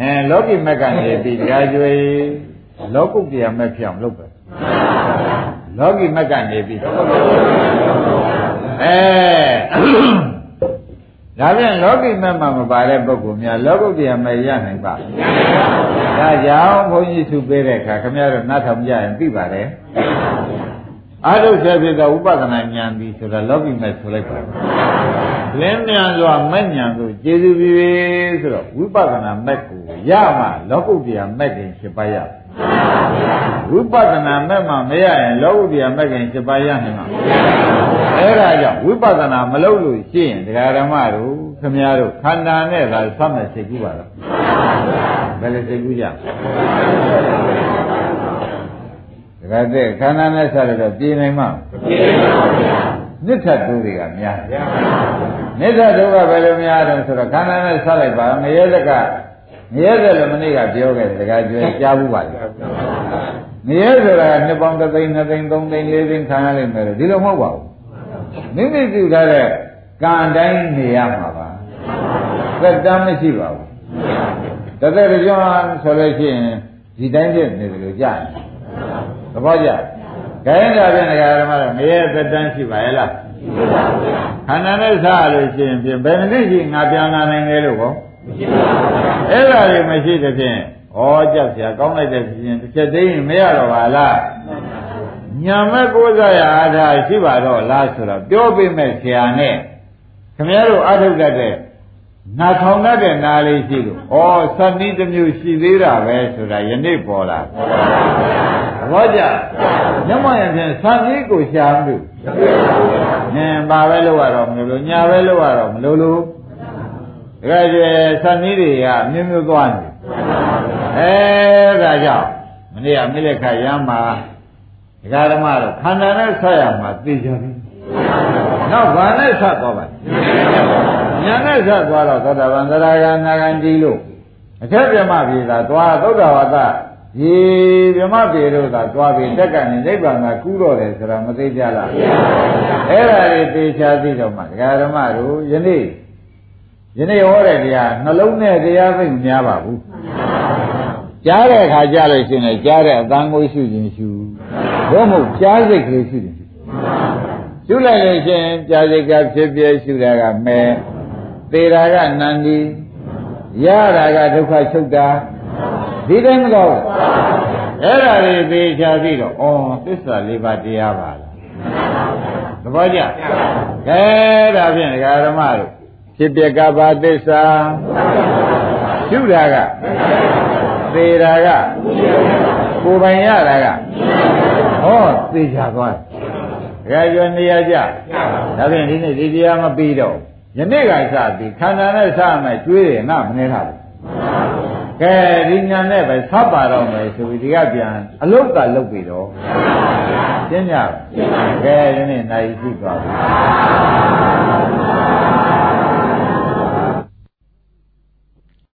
အဲလောကီမက်ကနေပြီးတရားကျွေးလောကုတ္တရာမက်ဖြစ်အောင်လုပ်ပဲလောကီမက်ကနေပြီးအဲဒါပြန်လောကီမက်မှာမပါတဲ့ပုဂ္ဂိုလ်များလောကုတ္တရာမက်ရနိုင်ပါဒါကြောင့်ဘုန်းကြီးသူပေးတဲ့အခါခင်ဗျားတို့နားထောင်ကြရင်သိပါတယ် အာရုံဆက်ဖြစ်သောဥပဒနာဉာဏ်ပြီးဆိုတာလောကီမက်ဆိုလိုက်ပါလင်းမြန်စွာမက်ဉာဏ်ကိုကျေစုပြီးဆိုတော့ဝိပဿနာမက်ကိုရမှလောကုတ္တရာမက်ခင်ဖြစ်ပါရဝိပဿနာမက်မှမရရင်လောကုတ္တရာမက်ခင်ဖြစ်ပါရနိုင်မှာအဲ့ဒါကြောင့်ဝိပဿနာမလုပ်လို့ရှိရင်ဒကာဓမ္မတို့ခမည်းတော်ခန္ဓာနဲ့သာသတ်မဲ့စိတ်ကူးပါတော့ဘယ်လိုစိတ်ကူးကြ ဒကာတဲ့ခန္ဓာနဲ့ဆက်လို့တော့ပြေနိုင်မှာပြေနိုင်ပါဘူးနိဋ္ဌတူတွေကများနိဋ္ဌတူကဘယ်လိုများတော့ဆိုတော့ခန္ဓာနဲ့ဆက်လိုက်ပါငရဲဇကငရဲဇလည်းမနေ့ကပြောခဲ့တယ်ဒကာကျွဲကြားဘူးပါလေငရဲဆိုတာနှစ်ပေါင်း3သိန်း2သိန်း3သိန်း4သိန်းခံရလိမ့်မယ်ဒီလိုမဟုတ်ပါဘူးမိမိပြုထားတဲ့ကံတိုင်းနေရမှာပါသက်တမ်းမရှိပါဘူးတသက်ကြောဆိုလို့ရှိရင်ဒီတိုင်းဖြစ်နေတယ်လို့ကြားတယ်သဘောကျခိုင်းတာဖြင့်ဒကာဓမ္မတော့ငရဲသက်တမ်းရှိပါရဲ့လားရှိပါဘူးခန္ဓာနဲ့စားလို့ရှိရင်ဖြင့်ဘယ်နည်းရှိငါပြန်လာနိုင်တယ်လို့ဟောမရှိပါဘူးအဲ့ဒါတွေမရှိတဲ့ဖြင့်ဩကြောက်စရာကောင်းလိုက်တဲ့ဖြစ်ရင်တစ်ချက်သိရင်မရတော့ပါလားညာမဲ့ကိုးစားရအားထားရှိပါတော့လားဆိုတော့ပြောပေးမဲ့ဆရာနဲ့ခင်ဗျားတို့အထုတ်တတ်တဲ့ နာထောင်တတ်တဲ့နာလေးရှိလို့ဩသတ်နည်းတစ်မျိုးရှိသေးတာပဲဆိုတာယနေ့ပေါ်လာဘောကြညမရဖြင့်သတ်နည်းကိုရှာမှုနင်ပါပဲလို့ရတော့မလို့ညာပဲလို့ရတော့မလို့လို့ဒါကြဲသတ်နည်းတွေကမျိုးမျိုးသွားနေအဲဒါကြောင့်မနေ့ကမိလက်ခရမ်းမှာဒကာဓမ္မတော့ခန္ဓာနဲ့ဆက်ရမှာသိကြပြီနောက်ဘာနဲ့ဆက်သွားပါလဲ ညာနဲ့ဆက်သွားတော့သောတာပန်သရဂံနာဂံဒီလို့အထက်ပြမပြေသာသွားသုဒ္ဓဝါဒဒီပြမပြေတို့သာသွားပြီးတက်ကနေနိဗ္ဗာန်ကကူးတော့တယ်ဆိုတာမသိကြလားအဲ့ဒါတွေသိချာသိတော့မှဒကာဓမ္မတို့ယနေ့ယနေ့ဟောတဲ့တရားနှလုံးနဲ့တရားသိမများပါဘူးကြားတဲ့အခါကြားလို့ရှိရင်ကြားတဲ့အတန်ကိုရှုခြင်းရှုဘုမဟုတ်ကြားစိတ်ကလေးရှုခြင်းရှုလိုက်လို့ရှိရင်ကြားစိတ်ကဖြစ်ပြရှုတာကမဲ သေတာကနန္ဒီရတာကဒုက္ခချုပ်တာဒီတိုင်းမကောင်းအဲ့ဒါတွေသေချာပြီးတော့ဩသစ္စာလေးပါးတရားပါလားသဘောကျကဲဒါဖြင့်ဒကာဓမ္မတို့ဖြစ်ပြကဘာသစ္စာရှုတာကသေတာကကိုယ်ပိုင်ရတာကဟောသေချာသွားတယ်ဒကာကျော်နေရာကြဒါဖြင့်ဒီနေ့ဒီတရားမပြီးတော့ ယနေ့ကစပြီးခန္ဓာနဲ့စမယ်ကျွေးတယ်ငါမနေထားဘူးကဲဒီညာနဲ့ပဲသတ်ပါတော့မယ်ဆိုပြီးဒီကပြန်အလုတ်ကလုတ်ပြီတော့ရှင်းကြပါကဲဒီနေ့နိုင်ရှိသွားပြီ